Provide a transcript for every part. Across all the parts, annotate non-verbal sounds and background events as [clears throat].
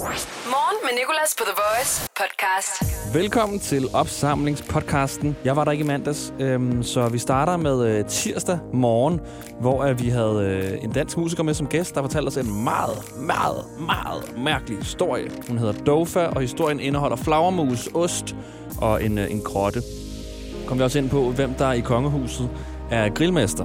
Morgen med Nicolas på The Voice podcast. Velkommen til opsamlingspodcasten. Jeg var der ikke i mandags, øhm, så vi starter med øh, tirsdag morgen, hvor øh, vi havde øh, en dansk musiker med som gæst, der fortalte os en meget, meget, meget mærkelig historie. Hun hedder Dofa, og historien indeholder flagermus, ost og en, øh, en grotte. Kom vi også ind på, hvem der i kongehuset er grillmester.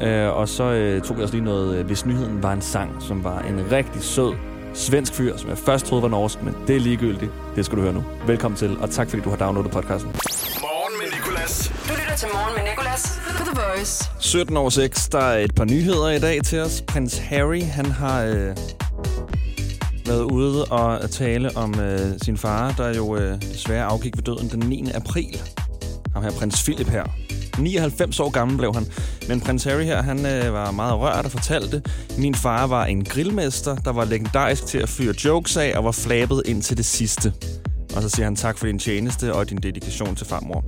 Øh, og så øh, tog jeg også lige noget, øh, hvis nyheden var en sang, som var en rigtig sød svensk fyr, som jeg først troede var norsk, men det er ligegyldigt. Det skal du høre nu. Velkommen til, og tak fordi du har downloadet podcasten. Morgen med Nicolas. Du lytter til Morgen med Nicolas på The Voice. 17 over 6, der er et par nyheder i dag til os. Prins Harry, han har øh, været ude og tale om øh, sin far, der jo øh, desværre afgik ved døden den 9. april. Ham her, prins Philip her. 99 år gammel blev han. Men prins Harry her, han øh, var meget rørt og fortalte, min far var en grillmester, der var legendarisk til at fyre jokes af og var flabet ind til det sidste. Og så siger han tak for din tjeneste og din dedikation til farmor.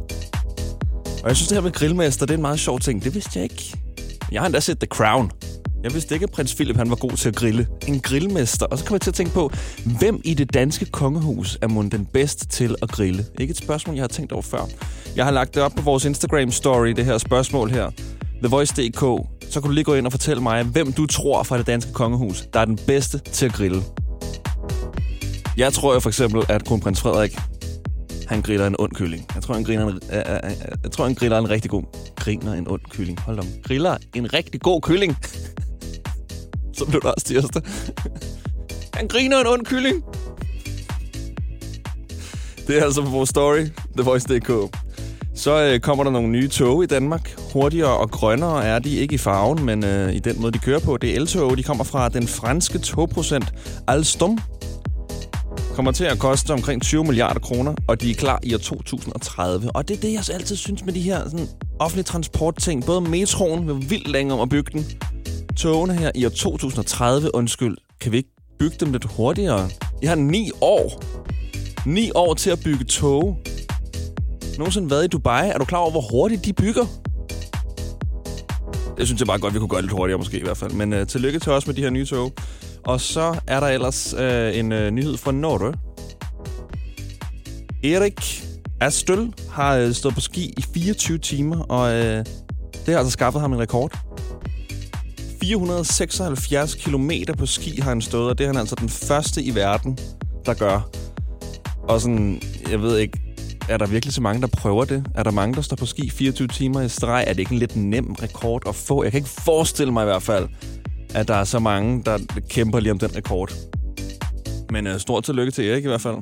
Og jeg synes, det her med grillmester, det er en meget sjov ting. Det vidste jeg ikke. Jeg har endda set The Crown. Jeg vidste ikke, at prins Philip han var god til at grille. En grillmester. Og så kommer jeg til at tænke på, hvem i det danske kongehus er mon den bedste til at grille? Ikke et spørgsmål, jeg har tænkt over før. Jeg har lagt det op på vores Instagram-story, det her spørgsmål her. TheVoice.dk. Så kan du lige gå ind og fortælle mig, hvem du tror fra det danske kongehus, der er den bedste til at grille. Jeg tror jo for eksempel, at kronprins Frederik, han griller en ond kylling. Jeg tror, han griller en, øh, øh, øh jeg tror, han griller en rigtig god... Griner en ond kylling. Hold da. Griller en rigtig god kylling. [laughs] Så blev det også tirsdag. han griner en ond kylling. Det er altså på vores story, TheVoice.dk. Så øh, kommer der nogle nye tog i Danmark. Hurtigere og grønnere er de ikke i farven, men øh, i den måde, de kører på. Det er eltog. De kommer fra den franske togprocent Alstom. Kommer til at koste omkring 20 milliarder kroner, og de er klar i år 2030. Og det er det, jeg altid synes med de her sådan, offentlige transportting. Både metroen vil vildt længe om at bygge den. Togene her i år 2030, undskyld, kan vi ikke bygge dem lidt hurtigere? I har ni år. Ni år til at bygge tog. Nogensinde været i Dubai? Er du klar over, hvor hurtigt de bygger? Det synes jeg bare godt, vi kunne gøre lidt hurtigere måske i hvert fald. Men uh, tillykke til os med de her nye tog. Og så er der ellers uh, en uh, nyhed fra Norge. Erik Astøl har uh, stået på ski i 24 timer, og uh, det har altså skaffet ham en rekord. 476 km på ski har han stået, og det er han altså den første i verden, der gør. Og sådan, jeg ved ikke, er der virkelig så mange, der prøver det? Er der mange, der står på ski 24 timer i streg? Er det ikke en lidt nem rekord at få? Jeg kan ikke forestille mig i hvert fald, at der er så mange, der kæmper lige om den rekord. Men uh, stort tillykke til Erik i hvert fald.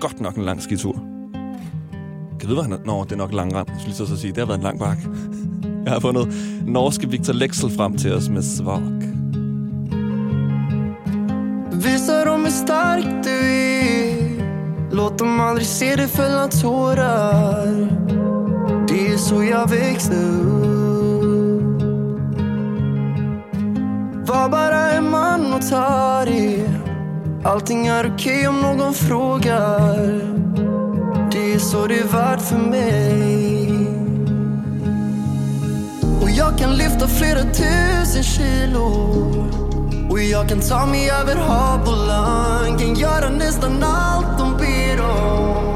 Godt nok en lang skitur. Kan du vide, hvad han er? Nå, det er nok langrand. Jeg skulle lige så sige, det har været en lang bakke. Jeg har fundet norske Victor Lexel frem til os med Svag. Visa dem hur stark du är. Låt dem aldrig se dig fälla tårar. Det är så jag växte upp. Var bara en man och ta det Allting är okej om någon frågar. Det är så det är värt för mig jag kan lyfta flera tusen kilo. Och jag kan ta mig över hav och land Kan göra nästan allt de ber om.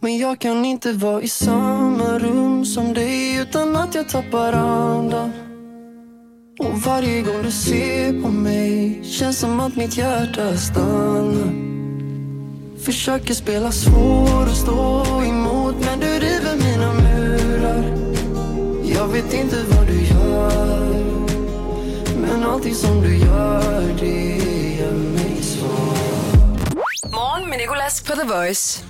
Men jag kan inte vara i samma rum som dig utan att jag tappar andan. Och varje gång du ser på mig känns som att mitt hjärta stannar. Försöker spela svår och stå emot. Vet inte vad du gör men allting som du gör det gör mig svag Morgen med Nicolas på The Voice.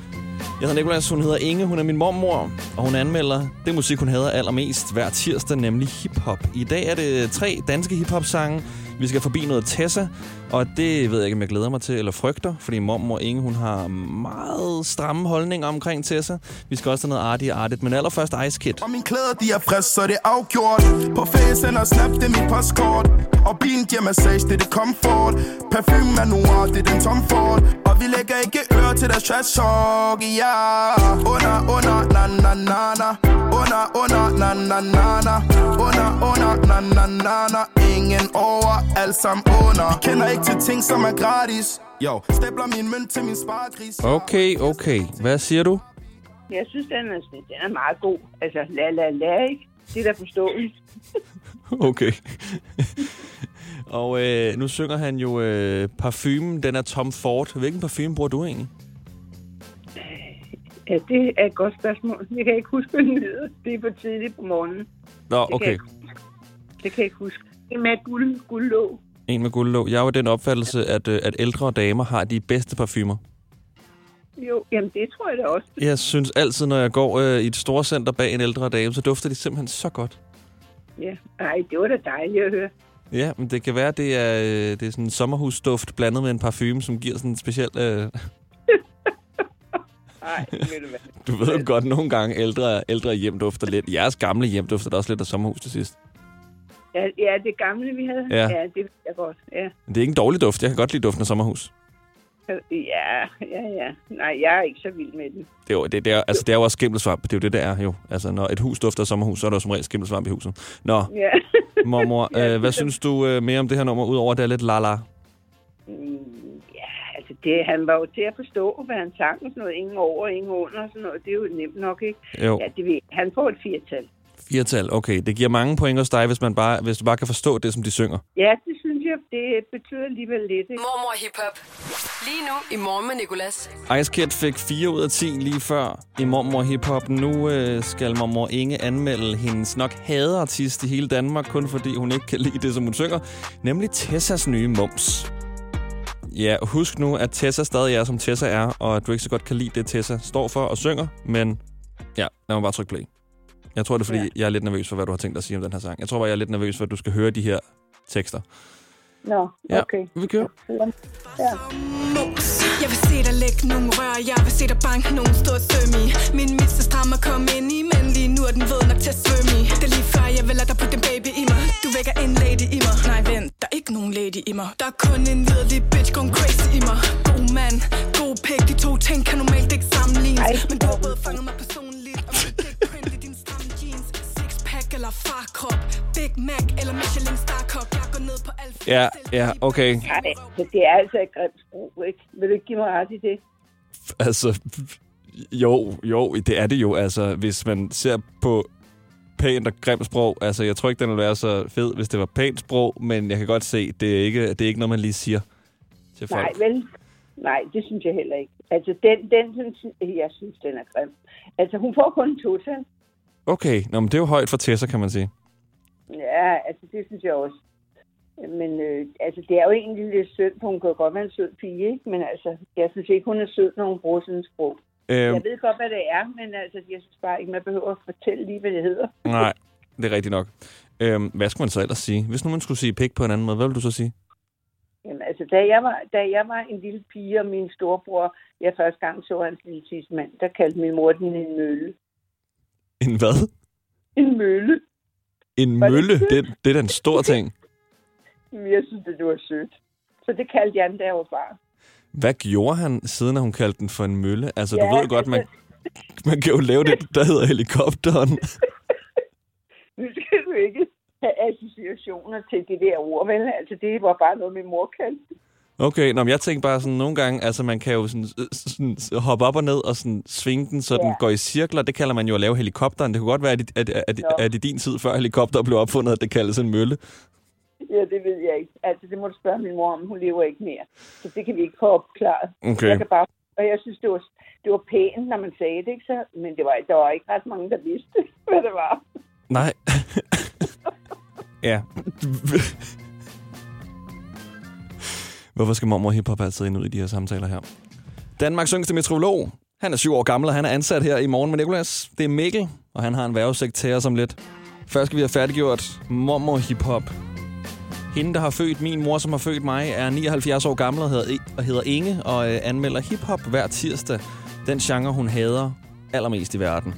Jeg hedder Nicolas, hun hedder Inge, hun er min mormor, og hun anmelder det musik, hun hader allermest hver tirsdag, nemlig hiphop. I dag er det tre danske hiphop-sange. Vi skal forbi noget Tessa, og det ved jeg ikke, om jeg glæder mig til eller frygter, fordi mormor Inge, hun har meget stramme holdninger omkring Tessa. Vi skal også have noget artigt artigt, men allerførst Ice Kid. Og mine klæder, de er friske, så det er afgjort. På facen og snap, det er mit postkort. Og bilen giver massage, det er det comfort. Parfume er noir, det er den Tom Ford. Og vi lægger ikke øre til deres trash talk, ja. Under, under, na, na, na, na. Under, under, na na na na Under, under, na na na na Ingen over, alt sammen under Vi kender ikke til ting, som er gratis Jo, stabler min mønt til min sparegris Okay, okay. Hvad siger du? Jeg synes, den er, den er meget god. Altså, la la la, ikke? Det er da forståeligt. [laughs] Okay. og øh, nu synger han jo øh, parfumen, den er Tom Ford. Hvilken parfume bruger du egentlig? Ja, det er et godt spørgsmål. Jeg kan ikke huske, hvad den hedder. Det er for tidligt på morgenen. Nå, Det okay. det kan jeg ikke huske. Det er med guld, guldlåg. En med guldlåg. Jeg har jo den opfattelse, at, øh, at ældre damer har de bedste parfumer. Jo, jamen det tror jeg da også. Jeg synes altid, når jeg går øh, i et storcenter bag en ældre dame, så dufter de simpelthen så godt. Ja, ej, det var da dejligt at høre. Ja, men det kan være, det er, øh, det er sådan en sommerhusduft blandet med en parfume, som giver sådan en speciel... Øh, Nej, ved du hvad. du ved jo godt, nogle gange ældre, ældre hjem dufter lidt. Jeres gamle hjem dufter da også lidt af sommerhus til sidst. Ja, ja, det gamle, vi havde. Ja. ja det ved jeg godt. Ja. Men det er ikke en dårlig duft. Jeg kan godt lide duften af sommerhus. Ja, ja, ja. Nej, jeg er ikke så vild med den. Det er, jo, det, det er, altså, det er jo også skimmelsvamp. Det er jo det, der er jo. Altså, når et hus dufter af sommerhus, så er der jo som regel skimmelsvamp i huset. Nå, Ja. mormor, [laughs] øh, hvad synes du øh, mere om det her nummer, udover at det er lidt lala? Mm, det, han var jo til at forstå, hvad han sang og sådan noget. Ingen over, ingen under og sådan noget. Det er jo nemt nok, ikke? Jo, Ja, det ved. Han får et firtal. firetal. Okay, det giver mange point hos dig, hvis, man bare, hvis du bare kan forstå det, som de synger. Ja, det synes jeg, det betyder alligevel lidt, ikke? Mormor Hip Hop. Lige nu i morgen med Nicolas. Ice Kid fik 4 ud af 10 lige før i Mormor Hip Hop. Nu øh, skal Mormor Inge anmelde hendes nok hadeartist i hele Danmark, kun fordi hun ikke kan lide det, som hun synger, nemlig Tessas nye mums. Ja, husk nu, at Tessa stadig er, som Tessa er, og at du ikke så godt kan lide det, Tessa står for og synger, men ja, lad mig bare trykke play. Jeg tror, det er, fordi ja. Jeg er lidt nervøs for, hvad du har tænkt dig at sige om den her sang. Jeg tror bare, jeg er lidt nervøs for, at du skal høre de her tekster. Nå, Ja, okay. vi kører. Ja. Jeg vil se dig lægge nogle rør, jeg vil se dig banke nogle store søm i. Min midse strammer kom ind i, men lige nu er den våd nok til at svømme i. Det er lige før, jeg vil lade dig putte den baby i mig. Du vækker en lady i mig. Nej vent, der er ikke nogen lady i mig. Der er kun en lidelig bitch gone crazy i mig. God mand, god pik, de to ting kan normalt ikke sammenlignes. Ej, Men du har både fanget mig personligt eller farkrop Big Mac eller Michelin Starkop Jeg går ned på alt Ja, ja, okay. Nej, det er altså et grimt sprog, ikke? Vil du ikke give mig ret i det? Altså, jo, jo, det er det jo. Altså, hvis man ser på pænt og grimt sprog, altså, jeg tror ikke, den ville være så fed, hvis det var pænt sprog, men jeg kan godt se, det er ikke, det er ikke noget, man lige siger til folk. Nej, vel? Nej, det synes jeg heller ikke. Altså, den, den synes, jeg synes, den er grim. Altså, hun får kun en total. Okay, Nå, men det er jo højt for Tessa, kan man sige. Ja, altså, det synes jeg også. Men øh, altså, det er jo egentlig lidt synd, for hun kan jo godt være en sød pige, ikke? Men altså, jeg synes ikke, hun er sød, når hun bruger sådan et sprog. Øhm, Jeg ved godt, hvad det er, men altså, jeg synes bare ikke, man behøver at fortælle lige, hvad det hedder. [laughs] nej, det er rigtigt nok. Øhm, hvad skulle man så ellers sige? Hvis nu man skulle sige pik på en anden måde, hvad ville du så sige? Jamen, altså, da jeg, var, da jeg var en lille pige, og min storebror, jeg første gang så hans lille tidsmand, der kaldte min mor den en mølle. En hvad? En mølle? En Var det mølle? sødt? Det, det er da en stor [laughs] ting. Jeg synes, det var sødt. Så det kaldte den, da jeg var barn. Hvad gjorde han, siden hun kaldte den for en mølle? Altså, Ja, du ved jo godt, man, man kan jo lave det, der hedder helikopteren. [laughs] Nu skal du ikke have associationer til det der ord, vel? Altså, det var bare noget, min mor kaldte. Okay, nå, men jeg tænker bare sådan, nogle gange, altså man kan jo sådan, sådan hoppe op og ned og sådan svinge den, så ja. den går i cirkler. Det kalder man jo at lave helikopteren. Det kunne godt være, at, at, at, Nå. at i din tid, før helikopter blev opfundet, at det kaldes en mølle. Ja, det ved jeg ikke. Altså, det må du spørge min mor om. Hun lever ikke mere. Så det kan vi ikke få opklaret. Okay. Jeg kan bare... Og jeg synes, det var, det var pænt, når man sagde det, ikke? Så, men det var, der var ikke ret mange, der vidste, [laughs] hvad det var. Nej. [laughs] ja. [laughs] Hvorfor skal mormor hiphop altid ind ud i de her samtaler her? Danmarks yngste meteorolog. Han er syv år gammel, og han er ansat her i morgen med Nikolas. Det er Mikkel, og han har en værvesigt til os om lidt. Først skal vi have færdiggjort mormor hiphop. Hende, der har født min mor, som har født mig, er 79 år gammel og hedder, e- og hedder Inge, og øh, anmelder hiphop hver tirsdag. Den genre, hun hader allermest i verden.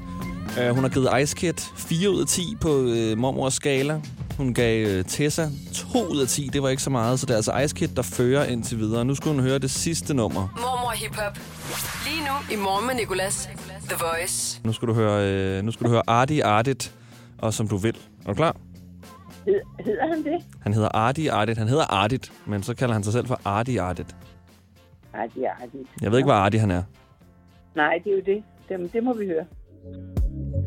Uh, hun har givet Ice Kid 4 ud af 10 på uh, mormors skala. Hun gav uh, Tessa 2 ud af 10. Det var ikke så meget, så det er altså Ice Kid, der fører indtil videre. Nu skulle hun høre det sidste nummer. Mormor Hip Hop. Lige nu i morgen med Nicolas. The Voice. Nu skal du høre, øh, nu skal du høre Arti Artit, og som du vil. Er du klar? Hed, hedder han det? Han hedder Arti Artit. Han hedder Artit, men så kalder han sig selv for Arti Artit. Nej, det er det. Jeg ved ikke, hvor Arti han er. Nej, det er jo det. Det, det må vi høre.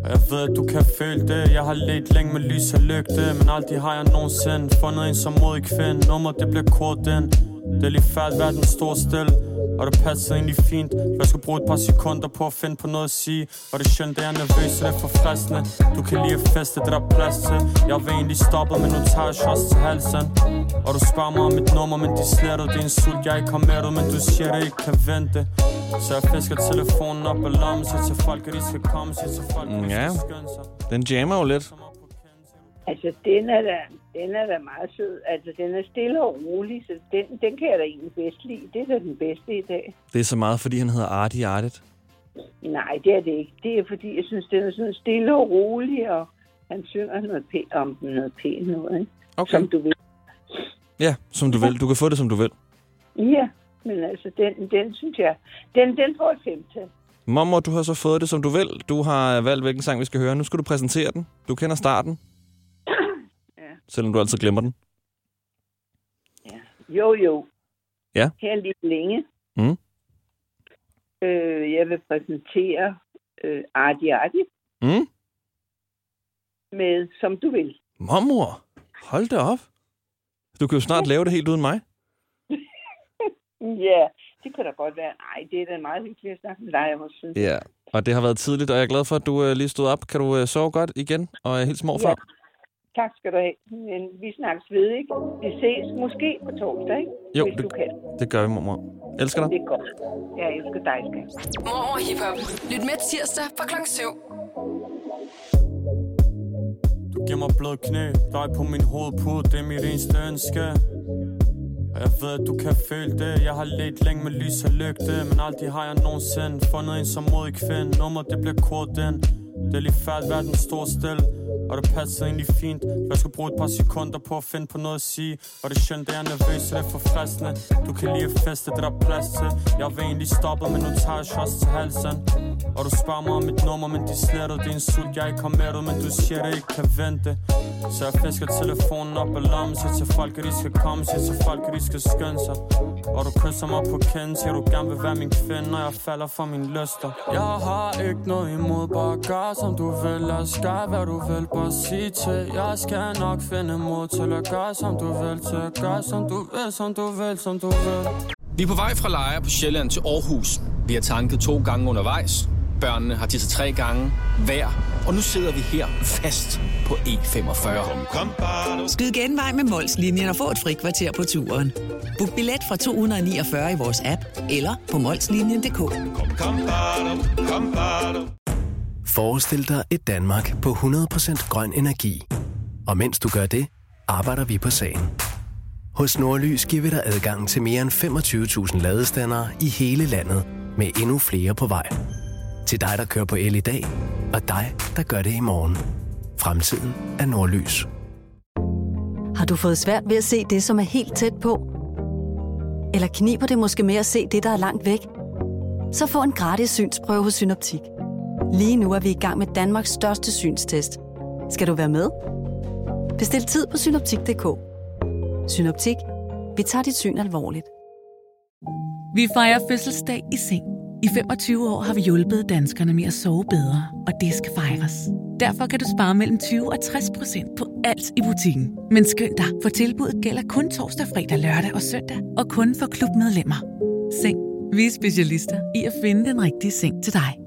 Jeg ved, at du kan føle det. Jeg har let længe med lys og lygte Men aldrig har jeg nogensinde fundet en som modig kvinde. Nummer, det bliver kort ind. Det er lige færdigt, verden står stille? Og det passer egentlig fint. Jeg skal bruge et par sekunder på at finde på noget at sige. Og det er sjældent, det er nervøs, det er forfriskende. Du kan lige feste, det der er plads til. Jeg vil egentlig stoppe, men nu tager jeg shots til halsen. Og du spørger mig om mit nummer, men de sletter Det er en sult, jeg ikke har med dig, men du siger, det ikke kan vente. Så jeg fisker telefonen op af lommen Så til folk, at de skal komme Så til folk, at de Ja. skal skynde sig. Den jammer jo lidt. Altså, den er da, den er da meget sød. Altså, den er stille og rolig, så den, den kan jeg da egentlig bedst lide. Det er da den bedste i dag. Det er så meget, fordi han hedder Arti Artit. Nej, det er det ikke. Det er fordi, jeg synes, den er sådan stille og rolig, og han synger noget pænt om noget pænt noget, ikke? Okay. Som du vil. Ja, som du vil. Du kan få det, som du vil. Ja, men altså, den, den synes jeg, den, den får et femtal. Mommer, du har så fået det, som du vil. Du har valgt, hvilken sang vi skal høre. Nu skal du præsentere den. Du kender starten. Ja. Selvom du altid glemmer den. Jo, jo. Ja. Her lige længe. Mm. Øh, jeg vil præsentere øh, Arti Arti Mm? med Som du vil. Mormor, hold da op. Du kan jo snart lave det helt uden mig. [laughs] Ja, det kunne da godt være. Nej, det er da meget hyggeligt at snakke med dig, jeg synes. Ja. Og det har været tidligt, og jeg er glad for, at du øh, lige stod op. Kan du øh, sove godt igen? Og øh, hils morfar? Ja. Tak skal du have. Men vi snakkes ved, ikke? Vi ses måske på torsdag, ikke? Jo, Hvis det- du kan. Det gør vi, mormor. Elsker dig. Det er godt. Jeg elsker dig, skat. Mormor Hip-Hop. Lyt med tirsdag fra kl. 7. Du giver mig blød knæ, dig på min hovedpude, det er mit eneste ønske Og jeg ved, at du kan føle det Jeg har let længe med lys og lygte Men aldrig har jeg nogensinde fundet en som modig kvinde Nummer, det bliver kort ind Det er lige færdigt, verden står stille og det passer egentlig fint. Jeg skal bruge et par sekunder på at finde på noget at sige. Og det er sjældent, at jeg er nervøs, og det er forfriskende. Du kan lige feste, det der er plads til. Jeg vil egentlig stoppe, men nu tager jeg shots til halsen. Og du spørger mig om mit nummer, men de sletter Det er en sult, jeg ikke har med dig, men du siger, det ikke kan vente. Så jeg fisker telefonen op af lommen Siger til folk, at de skal komme Siger til folk, at de skal skynde sig. Og du kysser mig på kinden Siger du gerne vil være min kvinde Når jeg falder for mine lyster. Jeg har ikke noget imod Bare gør som du vil. Lad os gøre, hvad du vil. Bare sig til Jeg skal nok finde mod til at gøre som du vil Til at gøre som du vil Som du vil, som du vil Vi er på vej fra Lejre på Sjælland til Aarhus. Vi har tanket to gange undervejs. Børnene har tisset tre gange hver. Og nu sidder vi her fast på E45. Skyd genvej med Molslinjen og få et fri kvarter på turen. Book billet fra 249 i vores app eller på molslinjen.dk. Forestil dig et Danmark på 100% grøn energi. Og mens du gør det, arbejder vi på sagen. Hos Nordlys giver vi dig adgang til mere end 25.000 ladestandere i hele landet, med endnu flere på vej. Til dig, der kører på el i dag, og dig, der gør det i morgen. Fremtiden er Nordlys. Har du fået svært ved at se det, som er helt tæt på? Eller kniber det måske med at se det, der er langt væk? Så få en gratis synsprøve hos Synoptik. Lige nu er vi i gang med Danmarks største synstest. Skal du være med? Bestil tid på synoptik.dk. Synoptik. Vi tager dit syn alvorligt. Vi fejrer fødselsdag i seng. I 25 år har vi hjulpet danskerne med at sove bedre, og det skal fejres. Derfor kan du spare mellem 20 og 60 procent på alt i butikken. Men skynd dig, for tilbuddet gælder kun torsdag, fredag, lørdag og søndag, og kun for klubmedlemmer. Seng. Vi er specialister i at finde den rigtige seng til dig.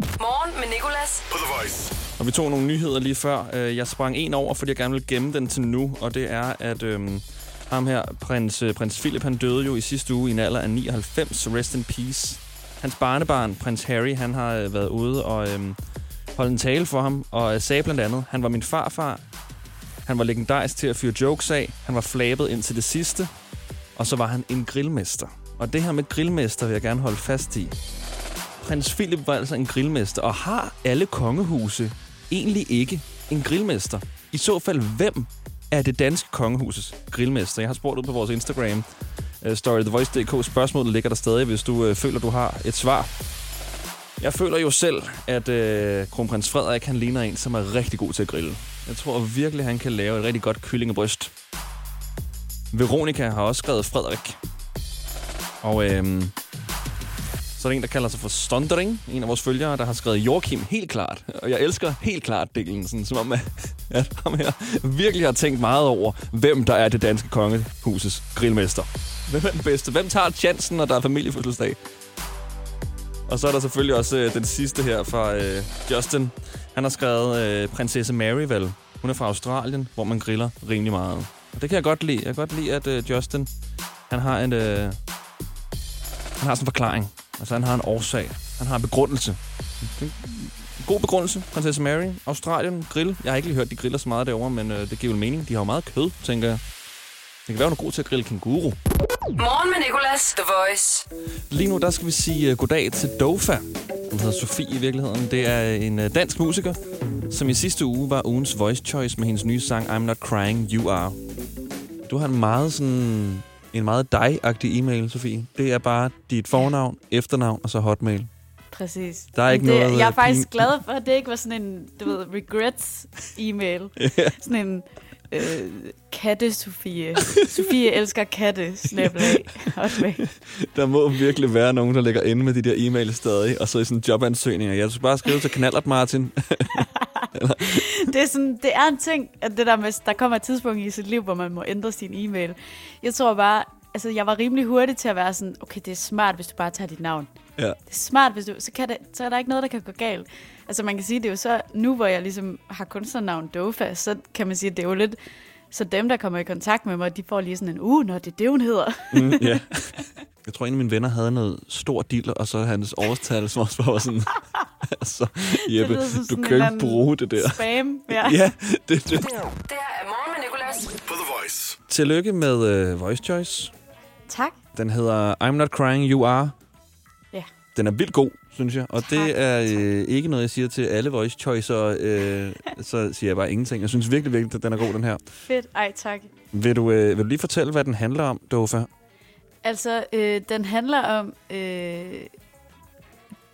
Morgen med Nicolas. På The Voice. Og vi tog nogle nyheder lige før. Øh, Jeg sprang en over, fordi jeg gerne vil gemme den til nu, og det er, at øhm, ham her, prins, øh, prins Philip, han døde jo i sidste uge i en alder af 99. Rest in peace. Hans barnebarn, prins Harry, han har øh, været ude og øhm, holde en tale for ham, og øh, sagde blandt andet, han var min farfar, han var legendarisk til at fyre jokes af, han var flabet indtil det sidste, og så var han en grillmester. Og det her med grillmester vil jeg gerne holde fast i. Prins Philip var altså en grillmester, og har alle kongehuse egentlig ikke en grillmester? I så fald, hvem er det danske kongehusets grillmester? Jeg har spurgt ud på vores Instagram, øh, uh, story TheVoice.dk. Spørgsmålet ligger der stadig, hvis du øh, føler, du har et svar. Jeg føler jo selv, at øh, kronprins Frederik han ligner en, som er rigtig god til at grille. Jeg tror virkelig, han kan lave et rigtig godt kyllingebryst. Veronika har også skrevet Frederik. Og øh, så er der en, der kalder sig for Stondering, en af vores følgere, der har skrevet Joachim helt klart. Og jeg elsker helt klart delen, sådan, som om, at, at ham her virkelig har tænkt meget over, hvem der er det danske kongehusets grillmester. Hvem er den bedste? Hvem tager chancen, når der er familiefødselsdag? Og så er der selvfølgelig også øh, den sidste her fra øh, Justin. Han har skrevet øh, Prinsesse Maryvel. Hun er fra Australien, hvor man griller rimelig meget. Og det kan jeg godt lide. Jeg kan godt lide, at øh, Justin han har en, øh, han har sådan en forklaring. Altså, han har en årsag. Han har en begrundelse. En god begrundelse. Prinsesse Mary, Australien, grill. Jeg har ikke lige hørt, de griller så meget derovre, men øh, det giver jo mening. De har jo meget kød, tænker jeg. Det kan være, hun er god til at grille kenguru. Morgen med Nicolas, The Voice. Lige nu, der skal vi sige uh, goddag til Dofa. Hun hedder Sofie i virkeligheden. Det er en uh, dansk musiker, som i sidste uge var ugens voice choice med hendes nye sang I'm Not Crying, You Are. Du har en meget sådan en meget dig-agtig e-mail, Sofie. Det er bare dit fornavn, efternavn og så hotmail. Præcis. Der er ikke det, noget, Jeg er øh, faktisk glad for, at det ikke var sådan en, du ved, regrets-e-mail. [laughs] Ja. Sådan en øh, katte-Sofie. Sofie elsker katte, snablag, [laughs] hotmail. Der må virkelig være nogen, der ligger inde med de der e-mails stadig, og så i sådan jobansøgninger. Jeg skal bare skrive til Knallert Martin. [laughs] det, er sådan, det er en ting, at det der med, der kommer et tidspunkt i sit liv, hvor man må ændre sin e-mail. Jeg tror bare, altså jeg var rimelig hurtig til at være sådan, okay, det er smart, hvis du bare tager dit navn. Ja. Det er smart, hvis du, så, kan det, så er der ikke noget, der kan gå galt. Altså man kan sige, det er jo så, nu hvor jeg ligesom har kunstnernavn Dofa, så kan man sige, at det er jo lidt, så dem, der kommer i kontakt med mig, de får lige sådan en, uh, når det er det, hun hedder. Mm, ja. [laughs] Jeg tror, en af mine venner havde noget stor diller, og så hans årstal, som også var sådan... [laughs] altså, Jeppe, du kan ikke bruge det der. Spam, ja. [laughs] ja, det er det. Det her er Morgen med Nicolas. På The Voice. Tillykke med uh, Voice Choice. Tak. Den hedder I'm Not Crying, You Are. Den er vildt god, synes jeg. Og tak, det er øh, ikke noget, jeg siger til alle Voice Choicer. Øh, så siger jeg bare ingenting. Jeg synes virkelig, virkelig, at den er god, den her. Fedt, ej tak. Vil du, øh, vil du lige fortælle, hvad den handler om, Dofa? Altså, øh, den handler om øh,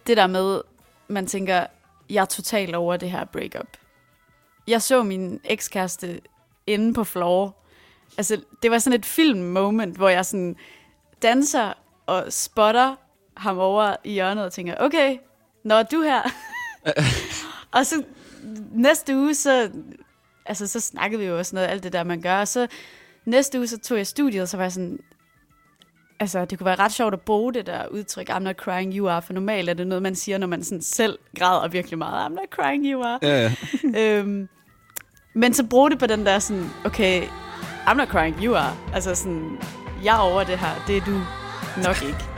det der med, man tænker, jeg er totalt over det her breakup. Jeg så min ekskæreste inde på floor. Altså, det var sådan et film-moment, hvor jeg sådan danser og spotter ham over i hjørnet og tænker, okay, når du her? [laughs] og så næste uge, så, altså, så snakkede vi jo også noget, alt det der, man gør. Og så næste uge, så tog jeg studiet, og så var jeg sådan, Altså, det kunne være ret sjovt at bruge det der udtryk, I'm not crying, you are, for normalt er det noget, man siger, når man sådan selv græder virkelig meget, I'm not crying, you are. Ja, ja. [laughs] øhm, men så bruge det på den der sådan, okay, I'm not crying, you are. Altså sådan, jeg er over det her, det er du nok [laughs] ikke.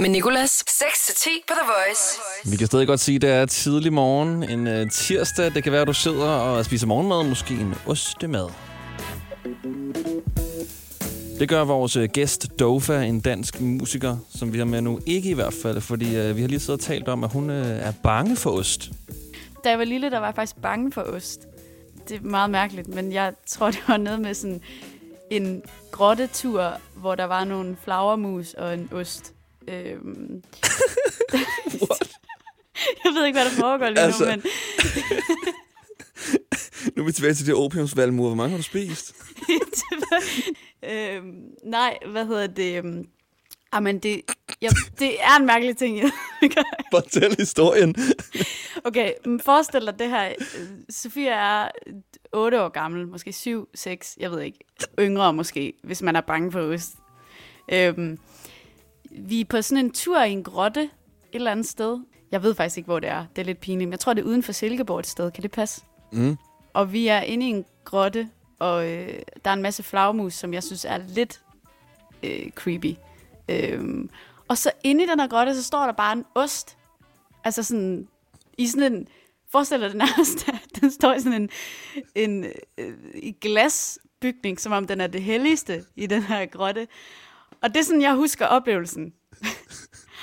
med Nicolas. 6-10 på The Voice. Vi kan stadig godt sige, at det er tidlig morgen, en uh, tirsdag. Det kan være, at du sidder og spiser morgenmad, måske en ostemad. Det gør vores uh, gæst Dofa, en dansk musiker, som vi har med nu. Ikke i hvert fald, fordi uh, vi har lige siddet og talt om, at hun er bange for ost. Da jeg var lille, der var jeg faktisk bange for ost. Det er meget mærkeligt, men jeg tror, det var noget med sådan en grottetur, hvor der var nogle flagermus og en ost. Øhm. [laughs] [laughs] jeg ved ikke, hvad der foregår lige Altså. nu, men [laughs] Nu er vi tilbage til det opiumsvalmur. Hvor mange har du spist? øhm, nej, hvad hedder det? Øhm, Jamen, det, jeg, det er en mærkelig ting. jeg gør. Fortæl historien. okay, forestil dig det her. Øh, Sofia er 8 år gammel, måske 7, 6, jeg ved ikke. Yngre måske, hvis man er bange for ost. Øhm, vi er på sådan en tur i en grotte et eller andet sted. Jeg ved faktisk ikke, hvor det er. Det er lidt pinligt. Men jeg tror, det er uden for Silkeborg et sted. Kan det passe? Mm. Og vi er inde i en grotte, og øh, der er en masse flagmus, som jeg synes er lidt øh, creepy. Øhm, og så inde i den her grotte, så står der bare en ost. Altså sådan, i sådan en, forestil dig den nærmest, [laughs] den står i sådan en, en øh, i glasbygning, som om den er det helligste i den her grotte. Og det er sådan, jeg husker oplevelsen.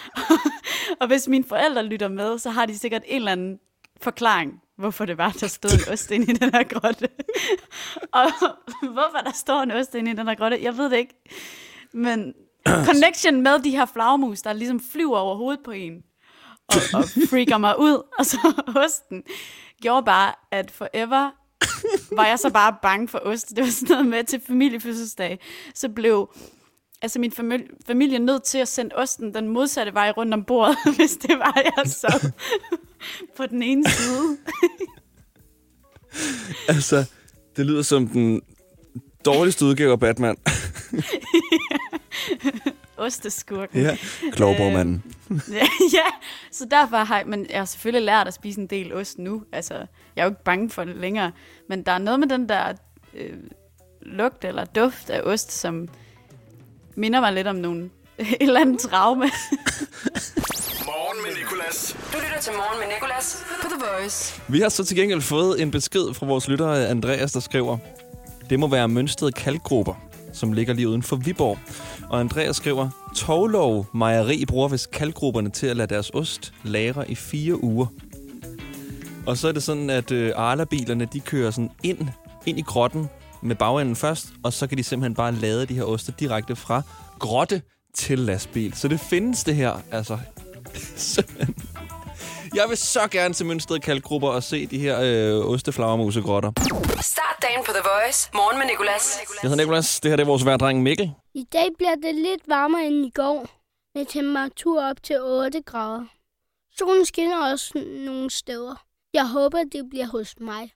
[laughs] og hvis mine forældre lytter med, så har de sikkert en eller anden forklaring, hvorfor det var, der stod en ost inde i den her grotte. [laughs] og hvorfor der står en ost inde i den her grotte, jeg ved det ikke. Men connection med de her flagmus, der ligesom flyver over hovedet på en, og, og freaker mig ud, og så osten, gjorde bare, at forever var jeg så bare bange for ost. Det var sådan noget med til familiefødselsdag. Så blev altså min familie, familie nødt til at sende osten den modsatte vej rundt om bordet, [laughs] hvis det var, jeg så [laughs] på den ene side. [laughs] Altså, det lyder som den dårligste udgave af Batman. Osteskurken. ja, Klovborgmanden. ja, ja, så derfor har jeg, men jeg har selvfølgelig lært at spise en del ost nu. Altså, jeg er jo ikke bange for det længere. Men der er noget med den der øh, lugt eller duft af ost, som minder mig lidt om nogle, [laughs] et eller andet traume. Morgen med Nicolas. Du lytter til Morgen med Nicolas på The Voice. Vi har så til gengæld fået en besked fra vores lytter Andreas, der skriver, det må være Mønsted Kalkgrupper, som ligger lige uden for Viborg. Og Andreas skriver, Toglov Mejeri bruger vist kalkgrupperne til at lade deres ost lagre i fire uger. Og så er det sådan, at øh, Arla-bilerne, de kører sådan ind, ind i grotten med bagenden først, og så kan de simpelthen bare lade de her oste direkte fra grotte til lastbil. Så det findes det her, altså. [laughs] Jeg vil så gerne til Mønsted Kalkgrupper og se de her øh, osteflagermusegrotter. Start dagen på The Voice. Morgen med Nicolas. Jeg hedder Nicolas. Det her det er vores værdreng Mikkel. I dag bliver det lidt varmere end i går, med temperatur op til 8 grader. Solen skinner også nogle steder. Jeg håber, det bliver hos mig.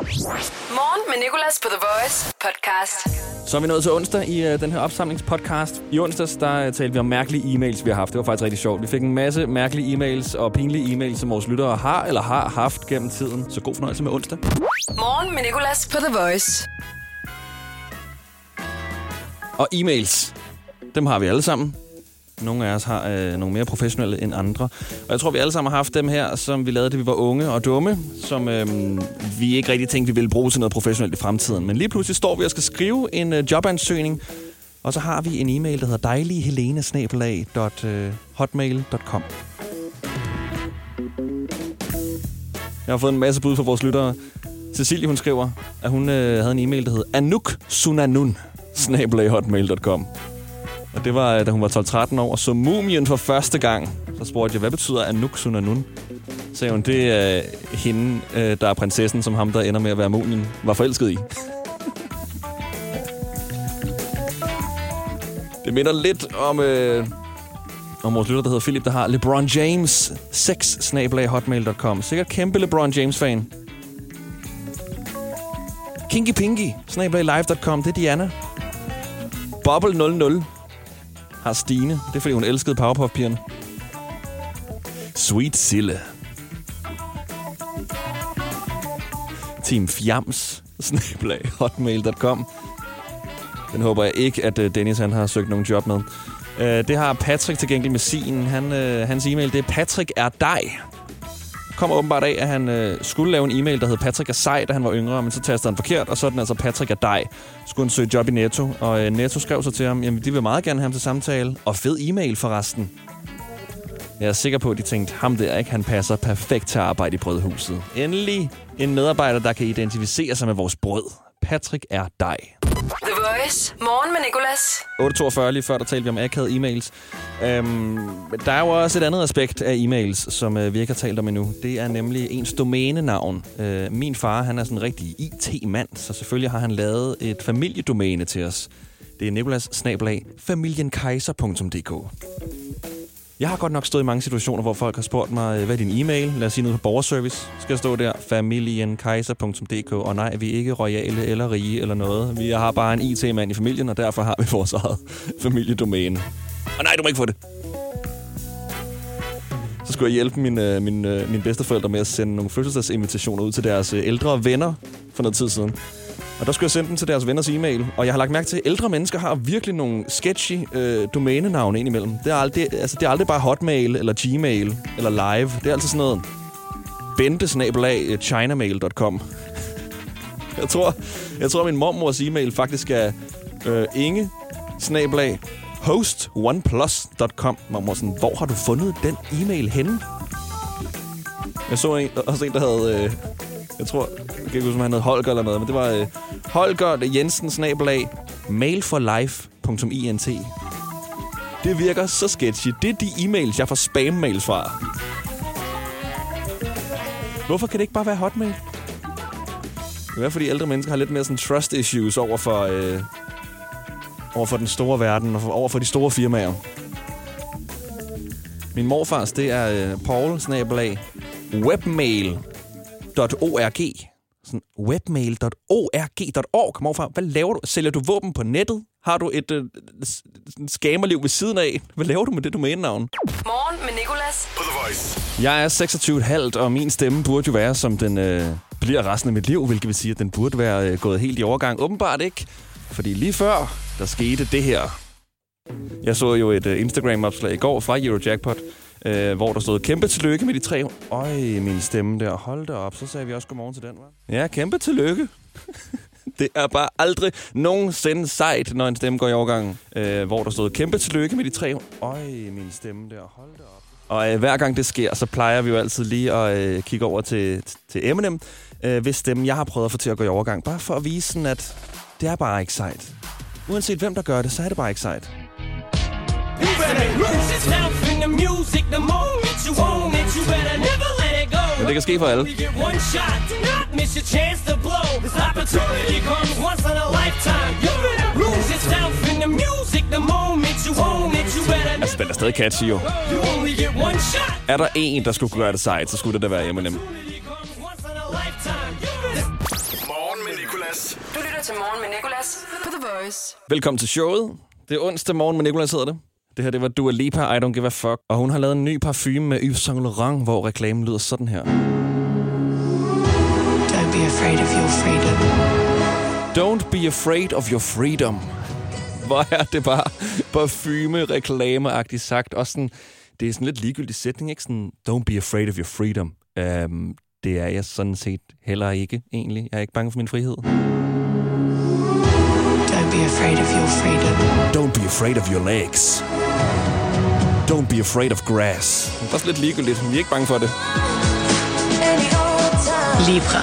Morgen med Nicolas på The Voice podcast. Så er vi nået til onsdag i uh, den her opsamlingspodcast. I onsdags der uh, talte vi om mærkelige e-mails, vi har haft. Det var faktisk rigtig sjovt. Vi fik en masse mærkelige e-mails og pinlige e-mails, som vores lyttere har eller har haft gennem tiden. Så god fornøjelse med onsdag. Morgen med Nicolas på The Voice. Og e-mails, dem har vi alle sammen. Nogle af os har øh, nogle mere professionelle end andre. Og jeg tror, vi alle sammen har haft dem her, som vi lavede, da vi var unge og dumme, som øh, vi ikke rigtig tænkte, vi ville bruge til noget professionelt i fremtiden. Men lige pludselig står vi og skal skrive en øh, jobansøgning, og så har vi en e-mail, der hedder dejlighelene.hotmail.com øh, Jeg har fået en masse bud fra vores lyttere. Cecilie, hun skriver, at hun øh, havde en e-mail, der hed anuksunanun, og det var, da hun var 12-13 år og så Mumien for første gang. Så spurgte jeg, hvad betyder Anuk Sunanun? Så sagde hun, det er øh, hende, øh, der er prinsessen, som ham, der ender med at være mumien, var forelsket i. det minder lidt om, øh, om vores lytter, der hedder Philip, der har LeBron James 6 hotmail.com. Sikkert kæmpe LeBron James-fan. Kinky Pinky, live.com, det er Diana. Bubble 00 har Stine. Det er, fordi hun elskede Powerpuff-pigerne. Sweet Sille. Team Fjams, [laughs] hotmail.com. Den håber jeg ikke, at øh, Dennis han har søgt nogen job med. Uh, det har Patrick til gengæld med sin. Han, uh, hans e-mail, det er Patrick er dig. Kommer åbenbart af, at han øh, skulle lave en e-mail, der hed Patrick er sej, da han var yngre, men så tastede han forkert, og så er den altså Patrick er dig. Skulle han søge job i Netto, og øh, Netto skrev så til ham, jamen de vil meget gerne have ham til samtale, og fed e-mail forresten. Jeg er sikker på, at de tænkte, ham der ikke, han passer perfekt til at arbejde i brødhuset. Endelig en medarbejder, der kan identificere sig med vores brød. Patrick er dig. The Voice. Morgen med Nicolas. 8.42 lige før, der talte vi om akavede e-mails. Øhm, der er jo også et andet aspekt af e-mails, som øh, vi ikke har talt om endnu. Det er nemlig ens domænenavn. Øh, min far, han er sådan en rigtig IT-mand, så selvfølgelig har han lavet et familiedomæne til os. Det er Nicolas familienkejser.dk. Jeg har godt nok stået i mange situationer, hvor folk har spurgt mig, øh, hvad er din e-mail? Lad os sige noget på borgerservice. Skal jeg stå der, familienkejser.dk, Og nej, vi er ikke royale eller rige eller noget. Vi har bare en IT-mand i familien, og derfor har vi vores eget [laughs] familiedomæne. Og nej, du må ikke få det. Så skulle jeg hjælpe mine, øh, mine, øh, mine bedsteforældre med at sende nogle fødselsdagsinvitationer ud til deres ældre venner for noget tid siden. Og der skulle jeg sende dem til deres venners e-mail. Og jeg har lagt mærke til, at ældre mennesker har virkelig nogle sketchy øh, domænenavne indimellem. Det er, aldrig, altså, det er aldrig bare Hotmail, eller Gmail, eller Live. Det er altid sådan noget bente chinamail.com. [laughs] Jeg tror, jeg tror, at min mormors e-mail faktisk er øh, inge snabelag hostoneplus.com. Man var sådan, hvor har du fundet den e-mail henne? Jeg så en, også en, der havde... Øh, jeg tror, jeg kan ikke huske, om han hed Holger eller noget, men det var øh, Holger Jensen snabelag mailforlife.int. Det virker så sketchy. Det er de e-mails, jeg får spam-mails fra. Hvorfor kan det ikke bare være hotmail? Det er fordi ældre mennesker har lidt mere sådan trust issues over for, øh, over for den store verden og for, over for de store firmaer. Min morfars, det er øh, Paul snabelag webmail.org. Sådan webmail.org.org. Morfar, hvad laver du? Sælger du våben på nettet? Har du et øh, skamerliv ved siden af? Hvad laver du med det domænenavn? Morgen med Nicolas. På The Voice. Jeg er 26,5, og min stemme burde jo være, som den øh, bliver resten af mit liv, hvilket vil sige, at den burde være øh, gået helt i overgang. Åbenbart ikke, fordi lige før, der skete det her. Jeg så jo et øh, Instagram-opslag i går fra Eurojackpot, øh, hvor der stod kæmpe tillykke med de tre. Øj, min stemme der. Hold da op, så sagde vi også godmorgen til den, hva'? Ja, kæmpe tillykke. [laughs] det er bare aldrig nogensinde sejt, når en stemme går i overgangen. Øh, hvor der stod kæmpe tillykke med de tre. Øj, min stemme der. Hold da op. Og øh, hver gang det sker, så plejer vi jo altid lige at øh, kigge over til, til Eminem, øh, hvis stemme jeg har prøvet at få til at gå i overgang. Bare for at vise sådan, at det er bare ikke sejt. Uanset hvem der gør det, så er det bare ikke sejt. You better lose yourself in the music the moment you own it. You better never let it go. Men det kan ske for alle. You get one shot, do not miss your chance to blow. This opportunity comes once in a lifetime. You better lose yourself in the music the moment you own it. You better Altså, den er stadig catchy jo. You only get one shot. Er der en, der skulle gøre det sejt, så skulle det da være Eminem. Morgen med Nicolas. Du lytter til Morgen med Nicolas på The Voice. Velkommen til showet. Det er onsdag morgen med Nicolas hedder det. Det her, det var Dua Lipa, I Don't Give a Fuck. Og hun har lavet en ny parfume med Yves Saint Laurent, hvor reklamen lyder sådan her. Don't be afraid of your freedom. Don't be afraid of your freedom. Hvor er det bare parfume reklameagtigt sagt. Også sådan, det er sådan lidt ligegyldig sætning, ikke? Sådan, don't be afraid of your freedom. Um, det er jeg sådan set heller ikke, egentlig. Jeg er ikke bange for min frihed. Don't be afraid of your freedom. Don't be afraid of your legs. Don't be afraid of grass. Det er også lidt ligegyldigt, vi er ikke bange for det. Libra.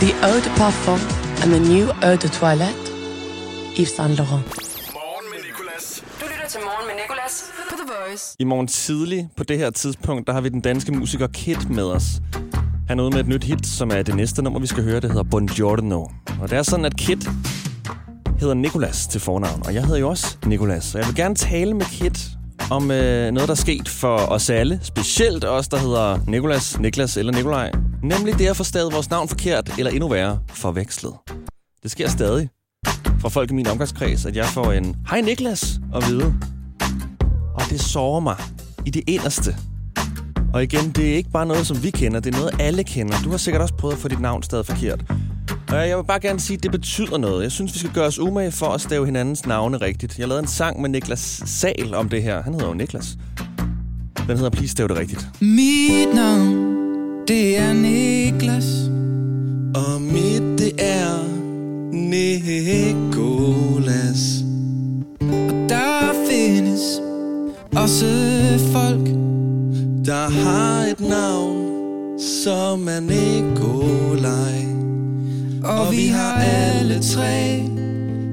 The eau de parfum and the new eau de toilette. Yves Saint Laurent. Du lytter til Morgen med Nicolas på The Voice. I morgen tidlig på det her tidspunkt, der har vi den danske musiker Kit med os. Han er ude med et nyt hit, som er det næste nummer, vi skal høre. Det hedder Buongiorno. Og det er sådan, at Kit hedder Nikolas til fornavn, og jeg hedder jo også Nikolas. Så jeg vil gerne tale med Kit om øh, noget, der er sket for os alle. Specielt os, der hedder Nikolas, Niklas eller Nikolaj. Nemlig det at få stadig vores navn forkert, eller endnu værre, forvekslet. Det sker stadig fra folk i min omgangskreds, at jeg får en Hej Niklas at vide. Og det sårer mig i det inderste. Og igen, det er ikke bare noget, som vi kender, det er noget, alle kender. Du har sikkert også prøvet at få dit navn stadig forkert. Og jeg vil bare gerne sige, at det betyder noget. Jeg synes, vi skal gøre os umage for at stave hinandens navne rigtigt. Jeg lavede en sang med Niklas Sal om det her. Han hedder jo Niklas. Den hedder Please Stav det rigtigt. Mit navn, det er Niklas. Og mit, det er Nikolas. Og der findes også folk, der har et navn, som er Nikolaj. Og vi har alle tre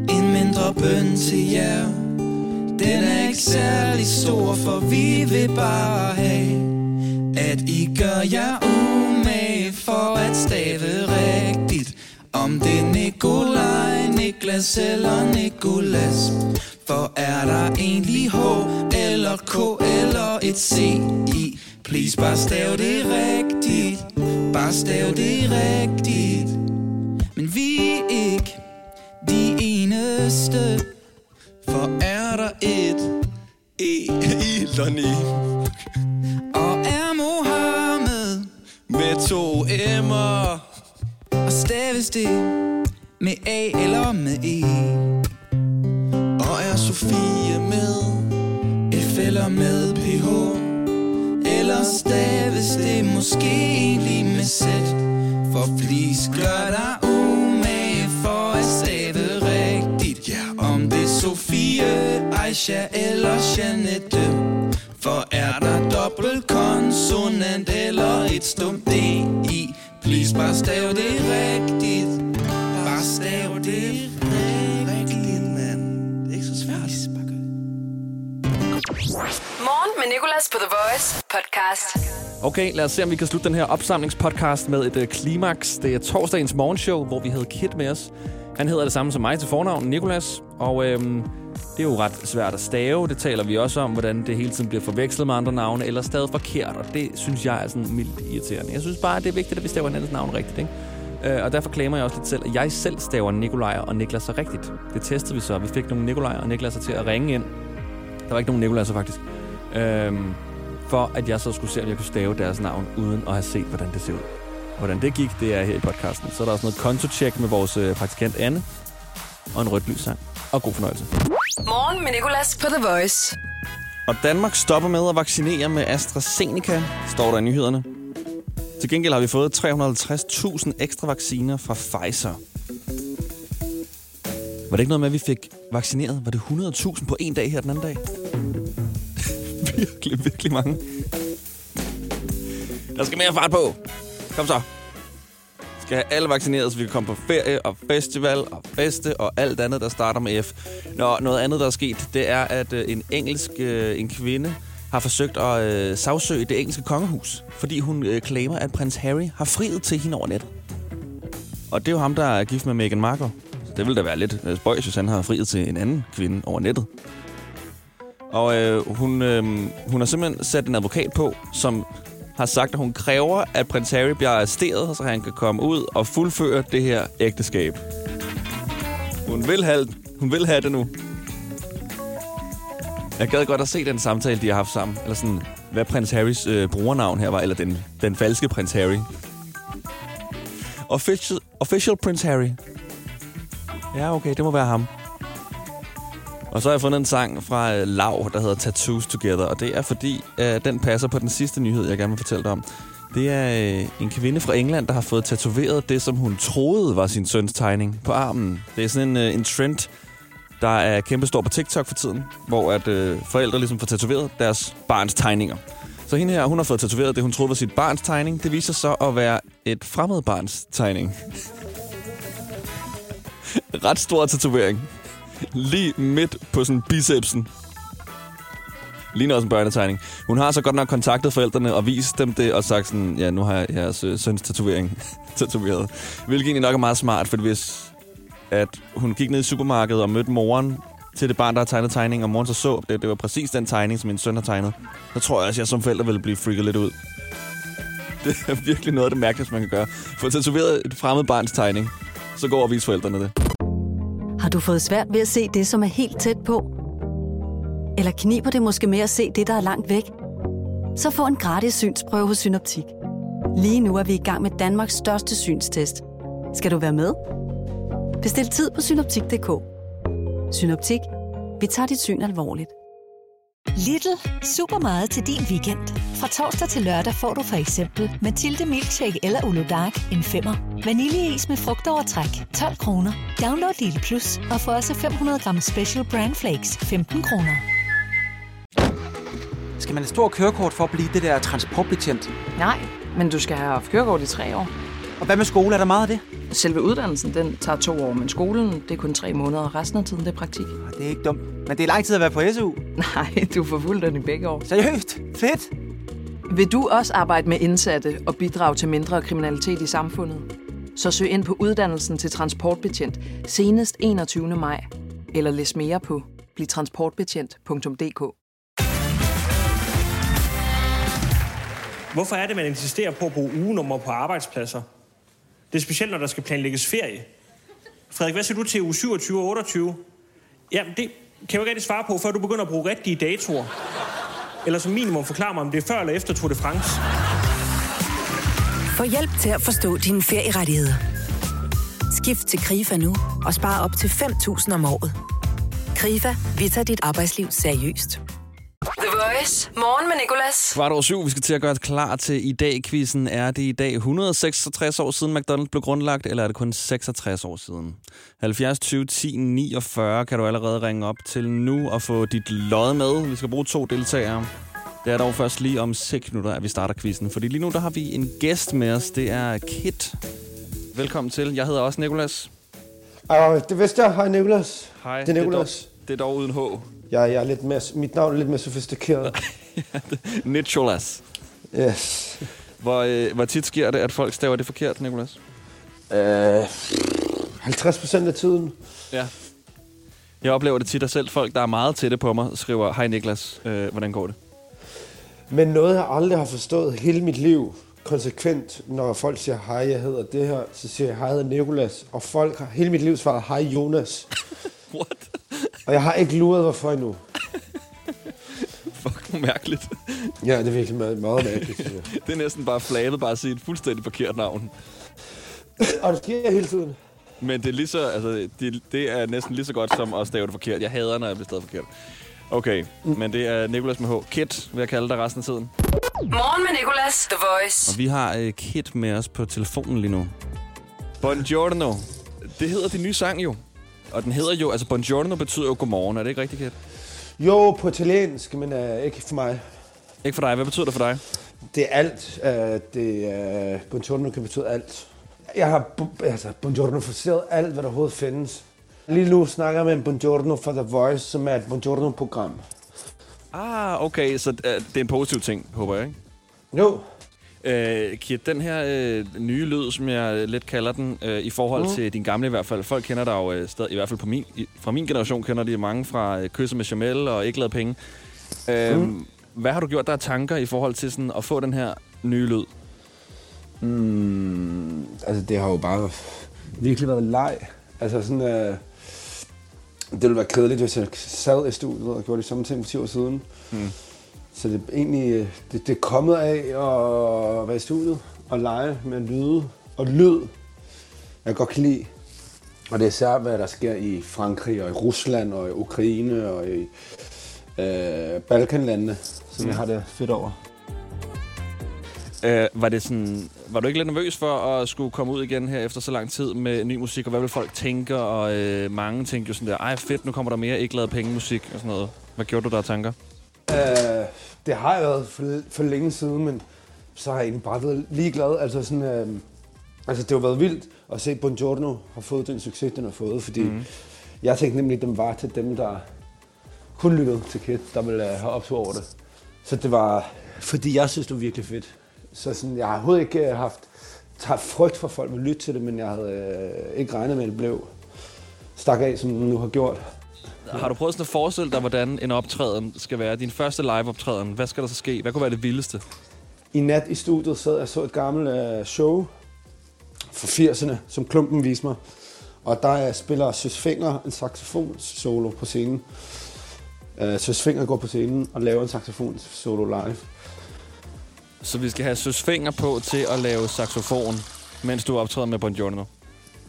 en mindre bøn til jer. Den er ikke særlig stor, for vi vil bare have, at I gør jer umage for at stave rigtigt. Om det er Nikolaj, Niklas eller Nikolas? For er der egentlig H eller K eller et C i? Please bare stav det rigtigt Bare stav det rigtigt men vi er ikke de eneste For er der et E i Lonnie? Og er Mohammed Med to M'er? Og staves det med A eller med E? Og er Sofie med F eller med PH Eller staves det måske egentlig med Z? For please gør dig ud. Sofie, Aisha eller Janette For er der dobbelt konsonant eller et stumt D i Please bare stav det rigtigt Bare stav det rigtigt, mand Det er ikke så svært Morgen med Nicolas på The Voice podcast. Okay, lad os se, om vi kan slutte den her opsamlingspodcast med et uh, klimaks. Det er torsdagens morgenshow, hvor vi havde Kit med os. Han hedder det samme som mig til fornavn, Nikolas. Og øhm, det er jo ret svært at stave. Det taler vi også om, hvordan det hele tiden bliver forvekslet med andre navne, eller stadig forkert. Og det synes jeg er sådan mildt irriterende. Jeg synes bare, det er vigtigt, at vi staver hinandens navn rigtigt, ikke? Øh, og derfor klamer jeg også lidt selv, at jeg selv staver Nikolaj og Niklas så rigtigt. Det testede vi så. Vi fik nogle Nikolaj og Niklas til at ringe ind. Der var ikke nogen Nikolaj faktisk. Øhm, for at jeg så skulle se, om jeg kunne stave deres navn, uden at have set, hvordan det ser ud. Hvordan det gik, det er her i podcasten. Så er der også noget kontotjek med vores øh, praktikant Anne, og en rødt lyssang. Og god fornøjelse. Morgen med Nicolas på The Voice. Og Danmark stopper med at vaccinere med AstraZeneca, står der i nyhederne. Til gengæld har vi fået 350.000 ekstra vacciner fra Pfizer. Var det ikke noget med, at vi fik vaccineret? Var det 100.000 på en dag her den anden dag? [laughs] virkelig, virkelig mange. Der skal mere fart på. Kom så. Skal have alle vaccineret, så vi kan komme på ferie og festival og feste og alt andet, der starter med F. Nå, noget andet, der er sket, det er, at øh, en engelsk øh, en kvinde har forsøgt at øh, sagsøge det engelske kongehus, fordi hun øh, klamer, at prins Harry har friet til hende over nettet. Og det er jo ham, der er gift med Meghan Markle. Så det ville da være lidt øh, spøjs, hvis han har friet til en anden kvinde over nettet. Og øh, hun, øh, hun har simpelthen sat en advokat på, som har sagt, at hun kræver, at prins Harry bliver arresteret, så han kan komme ud og fuldføre det her ægteskab. Hun vil have, hun vil have det nu. Jeg gad godt at se den samtale, de har haft sammen. Eller sådan, hvad prins Harrys øh, brugernavn her var, eller den, den falske prins Harry. Official, official prins Harry. Ja, okay, det må være ham. Og så har jeg fundet en sang fra øh, Lav, der hedder Tattoos Together, og det er fordi, øh, den passer på den sidste nyhed, jeg gerne vil fortælle dig om. Det er øh, en kvinde fra England, der har fået tatoveret det, som hun troede var sin søns tegning på armen. Det er sådan en, øh, en trend, der er kæmpestor på TikTok for tiden, hvor at øh, forældre ligesom får tatoveret deres barns tegninger. Så hende her, hun har fået tatoveret det, hun troede var sit barns tegning. Det viser så at være et fremmed barns tegning. [laughs] Ret stor tatovering. Lige midt på sådan bicepsen. Ligner også en børnetegning. Hun har så godt nok kontaktet forældrene og vist dem det og sagt sådan, ja, nu har jeg jeres øh, søns tatovering [laughs] tatoveret. Hvilket egentlig nok er meget smart, for hvis at hun gik ned i supermarkedet og mødte moren til det barn, der har tegnet tegning, og moren så så, det, det var præcis den tegning, som min søn har tegnet, så tror jeg også, at jeg som forælder ville blive freaket lidt ud. [laughs] Det er virkelig noget af det mærkeligste, man kan gøre. Få tatoveret et fremmed barns tegning, så går og viser forældrene det. Har du fået svært ved at se det, som er helt tæt på? Eller kniber det måske med at se det, der er langt væk? Så få en gratis synsprøve hos Synoptik. Lige nu er vi i gang med Danmarks største synstest. Skal du være med? Bestil tid på synoptik.dk. Synoptik. Vi tager dit syn alvorligt. Lidl. Super meget til din weekend. Fra torsdag til lørdag får du for eksempel Mathilde Milkshake eller Ulo Dark en femmer. Vaniljeis med frugtovertræk 12 kroner. Download Lidl Plus og få også 500 gram Special Brand Flakes 15 kroner. Skal man have stor kørekort for at blive det der transportbetjent? Nej, men du skal have haft kørekort i tre år. Og hvad med skole? Er der meget af det? Selve uddannelsen, den tager to år, men skolen, det er kun tre måneder, og resten af tiden, det er praktik. Det er ikke dumt. Men det er lang tid at være på SU. Nej, du får fuldt den i begge år. Seriøst? Fedt! Vil du også arbejde med indsatte og bidrage til mindre kriminalitet i samfundet? Så søg ind på uddannelsen til transportbetjent senest 21. maj. Eller læs mere på blivtransportbetjent.dk. Hvorfor er det, man insisterer på at bruge ugenummer på arbejdspladser? Det er specielt, når der skal planlægges ferie. Frederik, hvad siger du til uge 27 og 28? Jamen, det kan jeg jo ikke rigtig svare på, før du begynder at bruge rigtige datoer. Eller som minimum forklare mig, om det er før eller efter Tour de France. Få hjælp til at forstå dine ferierettigheder. Skift til KRIFA nu og spare op til 5.000 om året. KRIFA, vi tager dit arbejdsliv seriøst. The Voice. Morgen med Nicolas. Kvart over syv, vi skal til at gøre klar til i dag-quizzen. Er det i dag 166 år siden McDonald's blev grundlagt, eller er det kun 66 år siden? 70 20 10 49 kan du allerede ringe op til nu og få dit lod med. Vi skal bruge to deltagere. Det er dog først lige om 6 minutter, at vi starter quizzen. Fordi lige nu der har vi en gæst med os. Det er Kit. Velkommen til. Jeg hedder også Nikolas. Uh, det vidste jeg. Hej, Nicolas. Hej. Det er Nicolas. Det er dog, det er dog uden H. Jeg, jeg er lidt mere, mit navn er lidt mere sofistikeret. [laughs] Nicholas. Yes. Hvor, øh, hvor tit sker det, at folk staver det forkert, Nikolas? Uh, 50 procent af tiden. Ja. Jeg oplever det tit, at selv folk, der er meget tætte på mig, skriver, Hej Niklas, øh, hvordan går det? Men noget, jeg aldrig har forstået hele mit liv, konsekvent, når folk siger, hej, jeg hedder det her, så siger jeg, hej, jeg hedder Nicolas. Og folk har hele mit liv svaret, hej, Jonas. [laughs] What? Og jeg har ikke luret, hvorfor endnu. [laughs] Fuck, hvor mærkeligt. Ja, det er virkelig meget, meget mærkeligt, synes jeg. [laughs] det er næsten bare flabet bare at sige et fuldstændig forkert navn. Og det sker hele tiden. Men det er, lige så, altså, det, det er næsten lige så godt som at stave det forkert. Jeg hader, når jeg bliver stadig forkert. Okay, mm. men det er Nikolas med H. Kit, vil jeg kalde dig resten af tiden. Morgen med Nicolas. The Voice. Og vi har uh, Kit med os på telefonen lige nu. Buongiorno. Det hedder din nye sang jo. Og den hedder jo, altså buongiorno betyder jo godmorgen. Er det ikke rigtigt, Kit? Jo, på italiensk, men uh, ikke for mig. Ikke for dig. Hvad betyder det for dig? Det er alt. Uh, det, uh, buongiorno kan betyde alt. Jeg har bu- altså, buongiorno forseret alt, hvad der overhovedet findes. Lige nu snakker jeg med en Buongiorno for The Voice, som er et Buongiorno-program. Ah, okay, så uh, det er en positiv ting, håber jeg, ikke? Jo. Øh, Kit, den her øh, nye lyd, som jeg lidt kalder den, øh, i forhold Mm. til din gamle i hvert fald. Folk kender dig jo øh, stadig, i hvert fald på min, i, fra min generation, kender de mange fra øh, Kysse med Jamel og Ikke Lade Penge. Øh, Mm. Hvad har du gjort der af tanker i forhold til sådan, at få den her nye lyd? Mm, altså, det har jo bare virkelig været leg. Altså sådan, øh, det ville være kedeligt, hvis jeg sad i studiet og gjorde de samme ting for 10 år siden. Mm. Så det er egentlig, det, det er kommet af at være i studiet og lege med lyde og lyd. Jeg godt kan lide. Og det er især, hvad der sker i Frankrig og i Rusland og i Ukraine og i øh, Balkanlandene, som Mm. jeg har det fedt over. Øh, var, det sådan, var du ikke lidt nervøs for at skulle komme ud igen her efter så lang tid med ny musik, og hvad vil folk tænke? Og øh, mange tænkte jo sådan der, ej fedt, nu kommer der mere ikke lavet penge musik og sådan noget. Hvad gjorde du der tanker? Øh, det har jeg været for, for længe siden, men så har jeg egentlig bare været ligeglad. Altså, sådan, øh, altså det har været vildt at se Buongiorno har fået den succes, den har fået, fordi mm. jeg tænkte nemlig, at den var til dem, der kun lyttede til Kid, der ville øh, have optog over det. Så det var, fordi jeg synes, det var virkelig fedt. Så sådan, jeg har overhovedet ikke øh, haft taget frygt for, at folk ville lytte til det, men jeg havde øh, ikke regnet med, at det blev stak af, som den nu har gjort. Har du prøvet sådan at forestille dig, hvordan en optræden skal være? Din første live-optræden. Hvad skal der så ske? Hvad kunne være det vildeste? I nat i studiet sad jeg så et gammelt øh, show fra 80'erne, som Klumpen viste mig. Og der øh, spiller Søs Finger en saxofon solo på scenen. Øh, Søs Finger går på scenen og laver en saxofon solo live. Så vi skal have Søs Finger på til at lave saxofon, mens du optræder med Buongiorno.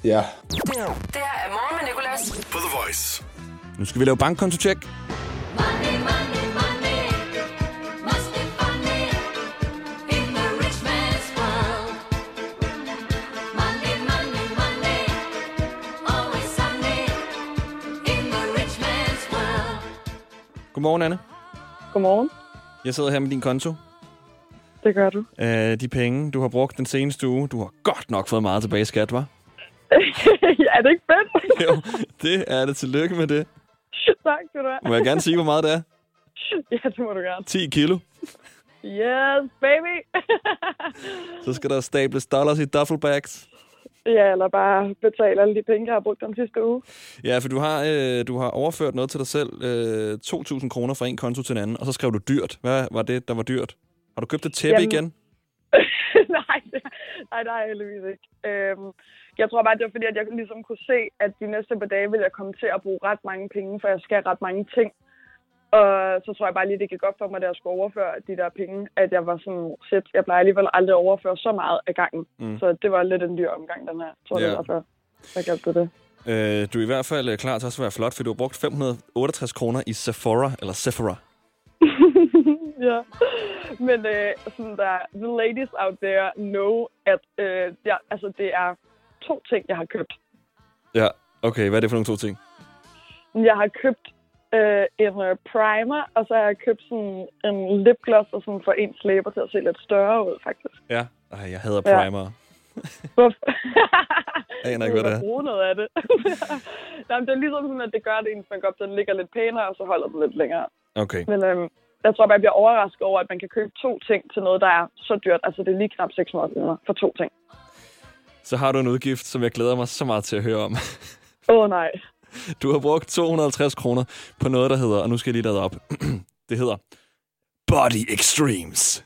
Ja. Det her er Morgen med Nicolas. På The Voice. Nu skal vi lave bankkonto-check. Godmorgen, Anne. Godmorgen. Jeg sidder her med din konto. Det gør du. Øh, de penge, du har brugt den seneste uge, du har godt nok fået meget tilbage i skat, var? [laughs] er det ikke fedt? [laughs] jo, det er det. Tillykke med det. [laughs] tak skal du have. Må jeg gerne sige, hvor meget det er? [laughs] ja, det må du gerne. 10 kilo. Yes, baby. [laughs] Så skal der stables dollars i duffelbags. Ja, eller bare betale alle de penge, jeg har brugt den sidste uge. Ja, for du har, øh, du har overført noget til dig selv. Øh, 2.000 kroner fra en konto til en anden, og så skrev du dyrt. Hvad var det, der var dyrt? Har du købt et tæppe Jamen- igen? nej, det, nej, jeg heldigvis ikke. Øhm, jeg tror bare, det var fordi, at jeg ligesom kunne se, at de næste par dage vil jeg komme til at bruge ret mange penge, for jeg skal ret mange ting. Og så tror jeg bare lige, det gik op for mig, da jeg skulle overføre de der penge, at jeg var sådan, shit, jeg plejer alligevel aldrig at overføre så meget af gangen. Mm. Så det var lidt en dyr omgang, den her. Tror, det var derfor, jeg gjorde det. Øh, du er i hvert fald øh, klar til også at være flot, for du har brugt 568 kroner i Sephora, eller Sephora. [laughs] ja. Men øh, sådan der, the ladies out there know, at øh, der, altså, det er to ting, jeg har købt. Ja, okay. Hvad er det for nogle to ting? Jeg har købt øh, en øh, primer, og så har jeg købt sådan en lipgloss, og sådan for ens læber til at se lidt større ud, faktisk. Ja. Ej, jeg hader Ja. primer. [laughs] Hvorfor? Jeg aner ikke, hvad det er. bruge noget af det. [laughs] Nej, men det er ligesom sådan, at det gør det, ens makeup, den ligger lidt pænere, og så holder den lidt længere. Okay. Men øhm, jeg tror bare, jeg bliver overrasket over, at man kan købe to ting til noget, der er så dyrt. Altså, det er lige knap 600 kroner for to ting. Så har du en udgift, som jeg glæder mig så meget til at høre om. [laughs] Åh oh, nej. Du har brugt 250 kroner på noget, der hedder, og nu skal jeg lige lade det op. [clears throat] det hedder Body Extremes.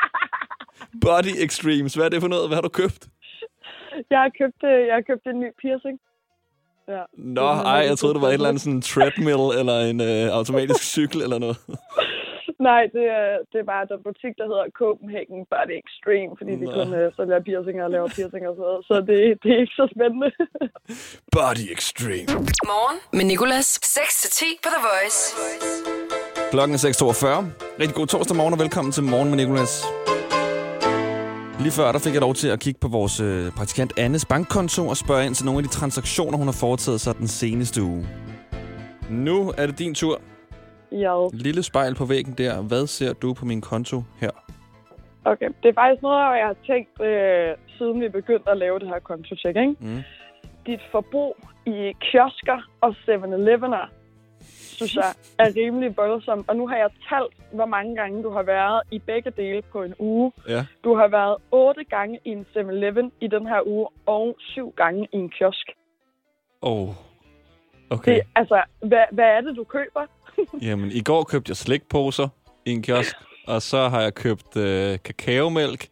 [laughs] Body Extremes. Hvad er det for noget? Hvad har du købt? Jeg har købt, øh, jeg har købt en ny piercing. Ja. Nå, ej, jeg troede, det var et eller andet sådan treadmill, eller en øh, automatisk cykel, eller noget. [laughs] Nej, det er, det er bare den butik, der hedder Copenhagen Body Extreme, fordi de Nå. kun øh, sælger piercinger og laver piercinger og sådan noget. Så det, det er ikke så spændende. [laughs] Body Extreme. Morgen med Nicolas. 6-10 på The Voice. Klokken er 6.42. Rigtig god torsdag morgen, og velkommen til Morgen med Nicolas. Lige før, der fik jeg lov til at kigge på vores øh, praktikant Annes bankkonto og spørge ind til nogle af de transaktioner, hun har foretaget sig den seneste uge. Nu er det din tur. Ja. Lille spejl på væggen der. Hvad ser du på min konto her? Okay, det er faktisk noget, jeg har tænkt, øh, siden vi begyndte at lave det her kontocheck, ikke? Mm. Dit forbrug i kiosker og 7-Elevener, synes jeg, er rimelig voldsomt. Og nu har jeg talt, hvor mange gange du har været i begge dele på en uge. Ja. Du har været otte gange i en 7-Eleven i den her uge, og syv gange i en kiosk. Oh. Okay. Det, altså, hvad, hvad er det, du køber? Jamen, i går købte jeg slikposer i en kiosk, og så har jeg købt øh, kakaomælk.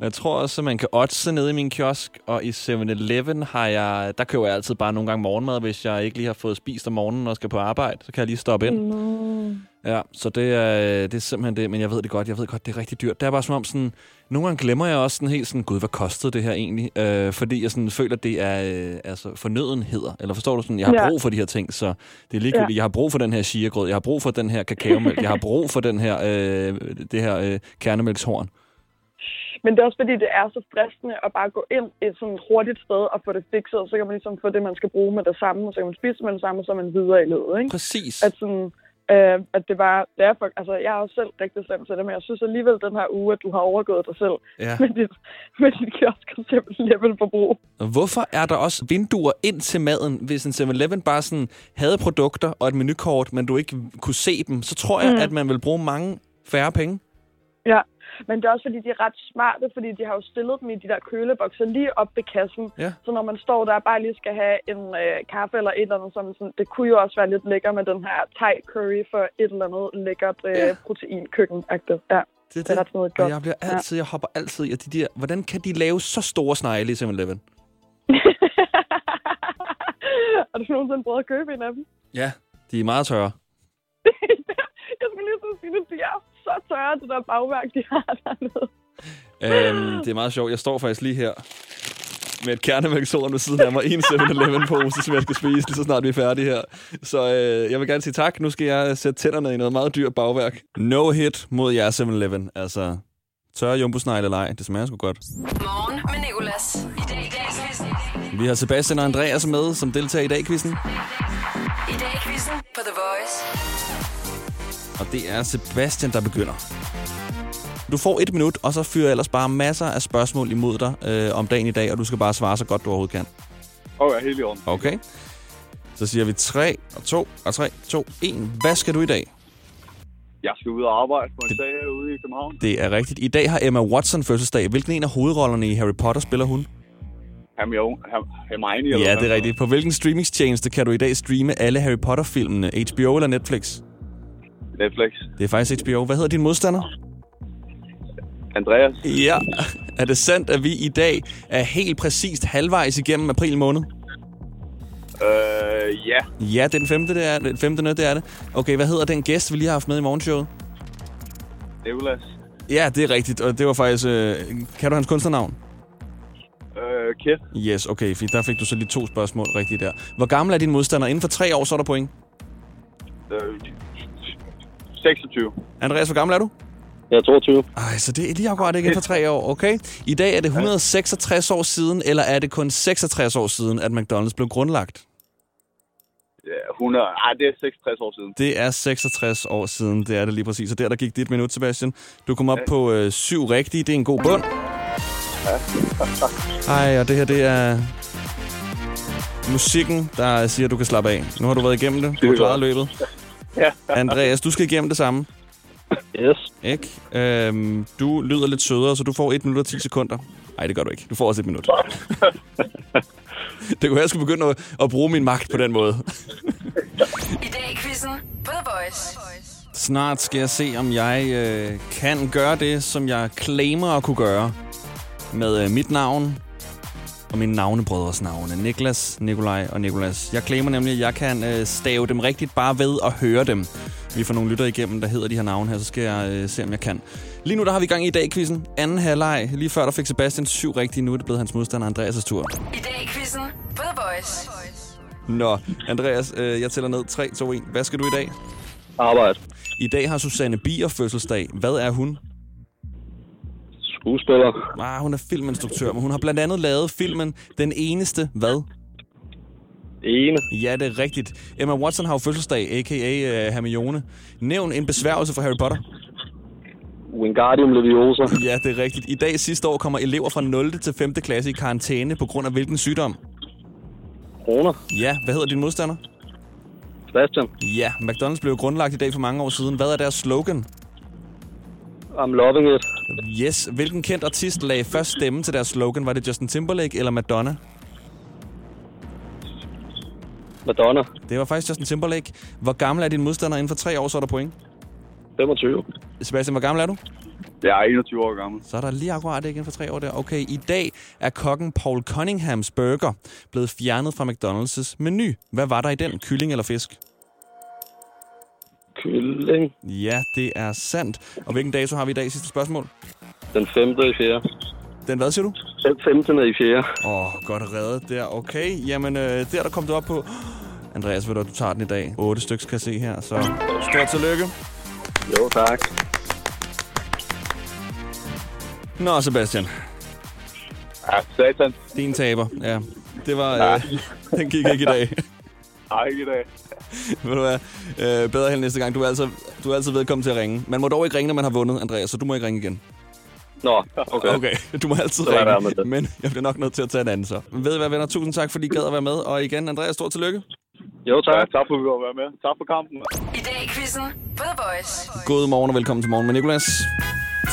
Og jeg tror også, at man kan oddse nede i min kiosk, og i 7-Eleven har jeg, der køber jeg altid bare nogle gange morgenmad, hvis jeg ikke lige har fået spist om morgenen og skal på arbejde. Så kan jeg lige stoppe ind. Mm. Ja, så det er, det er simpelthen det, men jeg ved det godt, jeg ved godt, det er rigtig dyrt. Det er bare som om sådan, nogle gange glemmer jeg også sådan helt sådan, gud, hvad kostede det her egentlig? Øh, fordi jeg sådan føler, det er øh, altså fornødenheder, eller forstår du sådan, jeg har Ja. brug for de her ting, så det er ligegyldigt. Ja. Jeg har brug for den her chiagrød, jeg har brug for den her kakaomælk, jeg har brug for den her, øh, det her øh, kernemælkshorn. Men det er også fordi, det er så fristende at bare gå ind et sådan hurtigt sted og få det fikset, og så kan man ligesom få det, man skal bruge med det samme, og så kan man spise med det samme, og så er man videre i løbet, ikke? Præcis. At sådan, øh, at det bare, det er for, altså jeg er jo selv rigtig slem til det, men jeg synes alligevel den her uge, at du har overgået dig selv Ja. [laughs] med dit, med dit kiosk og simpelthen forbrug. Og Hvorfor er der også vinduer ind til maden, hvis en 7-Eleven bare sådan havde produkter og et menukort, men du ikke kunne se dem, så tror jeg, Mm. at man vil bruge mange færre penge. Ja, men det er også fordi, de er ret smarte, fordi de har jo stillet dem i de der kølebokser lige op ved kassen. Ja. Så når man står der og bare lige skal have en øh, kaffe eller et eller andet, som sådan, det kunne jo også være lidt lækker med den her thai curry for et eller andet lækkert øh, Ja. proteinkøkken. Ja, Det er det er ret noget Og godt. jeg bliver altid, jeg hopper altid i at de der, hvordan kan de lave så store snegle i 7-Eleven? [laughs] Har du nogensinde prøvet at købe en af dem? Ja, de er meget tørre. [laughs] Jeg skulle lige så sige det, de er så tørre, det der bagværk, de har [laughs] dernede. øhm, det er meget sjovt. Jeg står faktisk lige her med et kernemælkshorn ved siden af mig en 7-Eleven-pose, som jeg skal spise lige så snart vi er færdige her. Så øh, jeg vil gerne sige tak. Nu skal jeg sætte tænderne i noget meget dyrt bagværk. No hit mod jer 7-Eleven. Altså, tørre jumbosnegle eller ej, det smager sgu godt. Morgen med Nicolas. I dag i dag Vi har Sebastian og Andreas med, som deltager i dag quizzen det er Sebastian, der begynder. Du får et minut, og så fyrer jeg ellers bare masser af spørgsmål imod dig øh, om dagen i dag, og du skal bare svare så godt, du overhovedet kan. Åh, okay, helt i orden. Okay? Så siger vi 3 og 2 og 3, 2, 1. Hvad skal du i dag? Jeg skal ud og arbejde på en dag herude i København. Det er rigtigt. I dag har Emma Watson fødselsdag. Hvilken en af hovedrollerne i Harry Potter spiller hun? Hermione, Her- Hermione, eller Ja, det er rigtigt. På hvilken streamingstjeneste kan du i dag streame alle Harry Potter-filmene? HBO eller Netflix? Netflix. Det er faktisk HBO. Hvad hedder din modstander? Andreas. Ja. Er det sandt, at vi i dag er helt præcist halvvejs igennem april måned? Øh, ja. Ja, det er den femte, det er, den femte det er det. Okay, hvad hedder den gæst, vi lige har haft med i morgenshowet? Nicolas. Ja, det er rigtigt, og det var faktisk... Øh, kan du hans kunstnernavn? Øh, Kit. Yes, okay, fint. Der fik du så lige to spørgsmål rigtigt der. Hvor gammel er din modstander? Inden for tre år, så er der point. Øh, 26. Andreas, hvor gammel er du? Jeg er 22. Ej, så det er lige akkurat ikke for tre år, okay? I dag er det 166 år siden, eller er det kun 66 år siden, at McDonald's blev grundlagt? Ja, 100. Ej, det er 66 år siden. Det er 66 år siden, det er det lige præcis. Og der, der gik dit minut, Sebastian. Du kom op på øh, syv rigtige, det er en god bund. [laughs] Ej, og det her, det er musikken, der siger, at du kan slappe af. Nu har du været igennem det. Du har klaret løbet. Ja. [laughs] Andreas, du skal igennem det samme. Yes. Ikke? Øhm, du lyder lidt sødere, så du får 1 minut og 10 sekunder. Nej, det gør du ikke. Du får også et minut. [laughs] det kunne være, jeg skulle begynde at, at bruge min magt på den måde. I dag i quizzen på The Voice. Snart skal jeg se, om jeg øh, kan gøre det, som jeg claimer at kunne gøre. Med øh, mit navn og mine navnebrødres navne. Niklas, Nikolaj og Nikolas. Jeg claimer nemlig, at jeg kan øh, stave dem rigtigt bare ved at høre dem. Vi får nogle lytter igennem, der hedder de her navne her, så skal jeg øh, se, om jeg kan. Lige nu der har vi gang i dag quizzen. Anden halvleg. Lige før der fik Sebastian syv rigtige. Nu er det blevet hans modstander Andreas' tur. I dag quizzen på The Voice. Nå, Andreas, øh, jeg tæller ned. 3, 2, 1. Hvad skal du i dag? Arbejde. I dag har Susanne Bier fødselsdag. Hvad er hun? Skuespiller. Ah, hun er filminstruktør, men hun har blandt andet lavet filmen Den Eneste Hvad? Ene. Ja, det er rigtigt. Emma Watson har jo fødselsdag, a.k.a. Uh, Hermione. Nævn en besværgelse for Harry Potter. Wingardium Leviosa. Ja, det er rigtigt. I dag sidste år kommer elever fra 0. til 5. klasse i karantæne på grund af hvilken sygdom? Corona. Ja, hvad hedder din modstander? Sebastian. Ja, McDonald's blev grundlagt i dag for mange år siden. Hvad er deres slogan? I'm loving it. Yes. Hvilken kendt artist lagde først stemme til deres slogan? Var det Justin Timberlake eller Madonna? Madonna. Det var faktisk Justin Timberlake. Hvor gammel er din modstander? Inden for tre år, så er der point. 25. Sebastian, hvor gammel er du? Jeg er 21 år gammel. Så er der lige akkurat ikke inden for tre år der. Okay, i dag er kokken Paul Cunninghams burger blevet fjernet fra McDonald's menu. Hvad var der i den? Kylling eller fisk? Kylling. Ja, det er sandt. Og hvilken dato har vi i dag? Sidste spørgsmål. Den 5. i 4. Den hvad siger du? Den 15. i 4. Åh, oh, godt reddet der. Okay, jamen øh, der der kom du op på... Andreas, ved du, du tager den i dag. 8 stykker kan jeg se her, så stort tillykke. Jo, tak. Nå, Sebastian. Ja, satan. Din taber, ja. Det var... Øh, den gik ikke i dag. [laughs] Nej, ikke i dag. [laughs] Ved du hvad? Øh, bedre held næste gang. Du er, altså, du er altid velkommen til at ringe. Man må dog ikke ringe, når man har vundet, Andreas, så du må ikke ringe igen. Nå, okay. Okay, du må altid Så ringe, det. men jeg bliver nok nødt til at tage en anden så. Ved I hvad, venner? Tusind tak, fordi I gad at være med. Og igen, Andreas, stort tillykke. Jo, tak. Ja, tak for, at vi var være med. Tak for kampen. I dag i quizzen på The Voice. God morgen og velkommen til Morgen med Nicolas.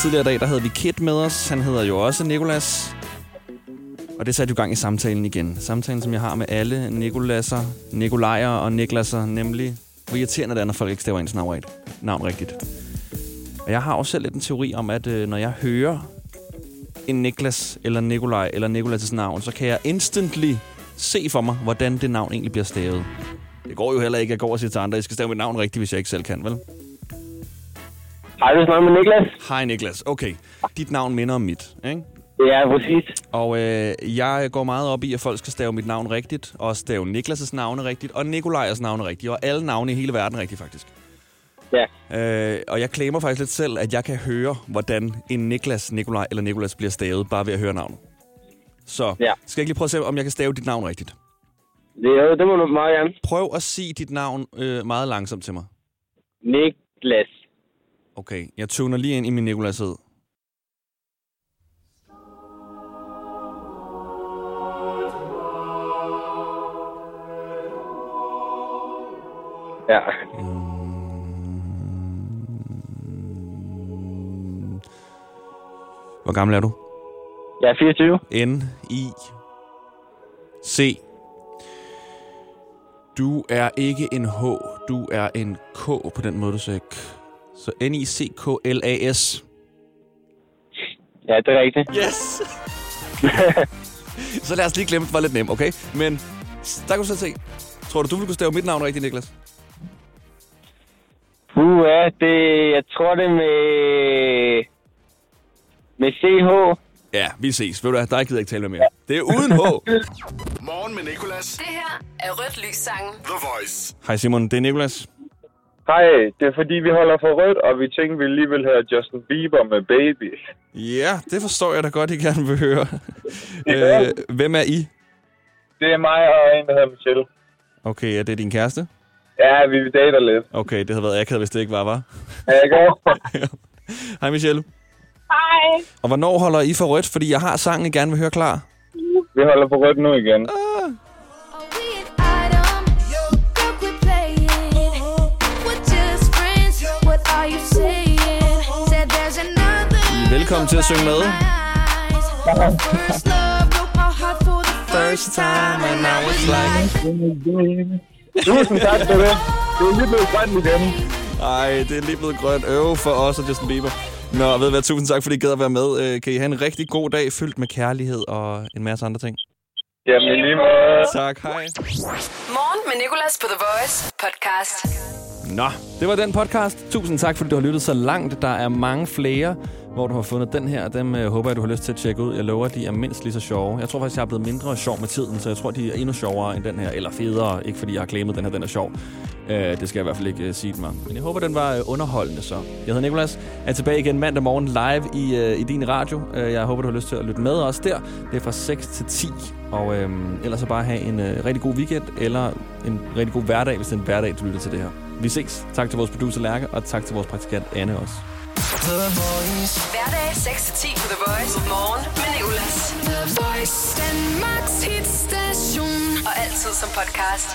Tidligere i dag, der havde vi Kit med os. Han hedder jo også Nicolas. Og det satte jo gang i samtalen igen. Samtalen, som jeg har med alle Nicolasser, Nikolajer og Niklasser, nemlig hvor irriterende det er, når folk ikke staver ens navn, rigtigt. navn rigtigt. Og jeg har også selv lidt en teori om, at øh, når jeg hører en Niklas eller Nikolaj eller Nikolas' navn, så kan jeg instantly se for mig, hvordan det navn egentlig bliver stavet. Det går jo heller ikke, at jeg går og siger til andre, at jeg skal stave mit navn rigtigt, hvis jeg ikke selv kan, vel? Hej, det er med Niklas. Hej Niklas. Okay, dit navn minder om mit, ikke? Ja, præcis. Og øh, jeg går meget op i, at folk skal stave mit navn rigtigt, og stave Niklas' navne rigtigt, og Nikolajs navne rigtigt, og alle navne i hele verden rigtigt, faktisk. Ja. Øh, og jeg claimer faktisk lidt selv, at jeg kan høre, hvordan en Niklas, Nikolaj eller Nikolas bliver stavet, bare ved at høre navnet. Så Ja. skal jeg ikke lige prøve at se, om jeg kan stave dit navn rigtigt? Det, det må du meget gerne. Prøv at sige dit navn øh, meget langsomt til mig. Niklas. Okay, jeg tuner lige ind i min Nikolashed. Ja. Hvor gammel er du? Jeg er 24. N, I, C. Du er ikke en H, du er en K på den måde, du sagde k. Så N-I-C-K-L-A-S. Ja, det er rigtigt. Yes! [laughs] Så lad os lige glemme, det var lidt nemt, okay? Men der kan du så se. Tror du, du vil kunne stave mit navn rigtigt, Niklas? Uh, ja, det, jeg tror det er med, med CH. Ja, vi ses. Ved du hvad, der gider jeg ikke tale med mere. Det er uden H. [laughs] Morgen med Nicolas. Det her er Rødt Lys sangen. The Voice. Hej Simon, det er Niklas. Hej, det er fordi, vi holder for rødt, og vi tænkte, vi lige vil høre Justin Bieber med Baby. Ja, det forstår jeg da godt, I gerne vil høre. Ja. øh, hvem er I? Det er mig og en, der hedder Michelle. Okay, er det din kæreste? Ja, vi dater lidt. Okay, det havde været akavet, hvis det ikke var, var. Ja, jeg går. [laughs] Hej Michelle. Hej. Og hvornår holder I for rødt? Fordi jeg har sangen, I gerne vil høre klar. Vi holder for rødt nu igen. Ah. Velkommen til at synge med. First time and I was like... Tusind tak for det. Det er lige blevet grønt igen. Ej, det er lige blevet grønt øve for os og Justin Bieber. Nå, ved hvad, tusind tak, fordi I gad at være med. Øh, Kan I have en rigtig god dag, fyldt med kærlighed og en masse andre ting. Jamen, lige måde. Tak, hej. Morgen med Nicolas på The Voice podcast. Nå, det var den podcast. Tusind tak, fordi du har lyttet så langt. Der er mange flere, hvor du har fundet den her. Dem øh, håber jeg, du har lyst til at tjekke ud. Jeg lover, de er mindst lige så sjove. Jeg tror faktisk, jeg er blevet mindre sjov med tiden, så jeg tror, de er endnu sjovere end den her. Eller federe, ikke fordi jeg har klemmet den her, den er sjov. Øh, det skal jeg i hvert fald ikke øh, sige til mig. Men jeg håber, den var øh, underholdende så. Jeg hedder Nikolas, er tilbage igen mandag morgen live i, øh, i din radio. Øh, jeg håber, du har lyst til at lytte med os der. Det er fra 6 til 10. Og øh, ellers så bare have en øh, rigtig god weekend, eller en rigtig god hverdag, hvis det er en hverdag, du lytter til det her. Vi ses. Tak til vores producer Lærke, og tak til vores praktikant Anne også. Hverdag 6-10 på The Voice. Morgen med Nicolas. The Voice. Danmarks hitstation. Og altid som podcast.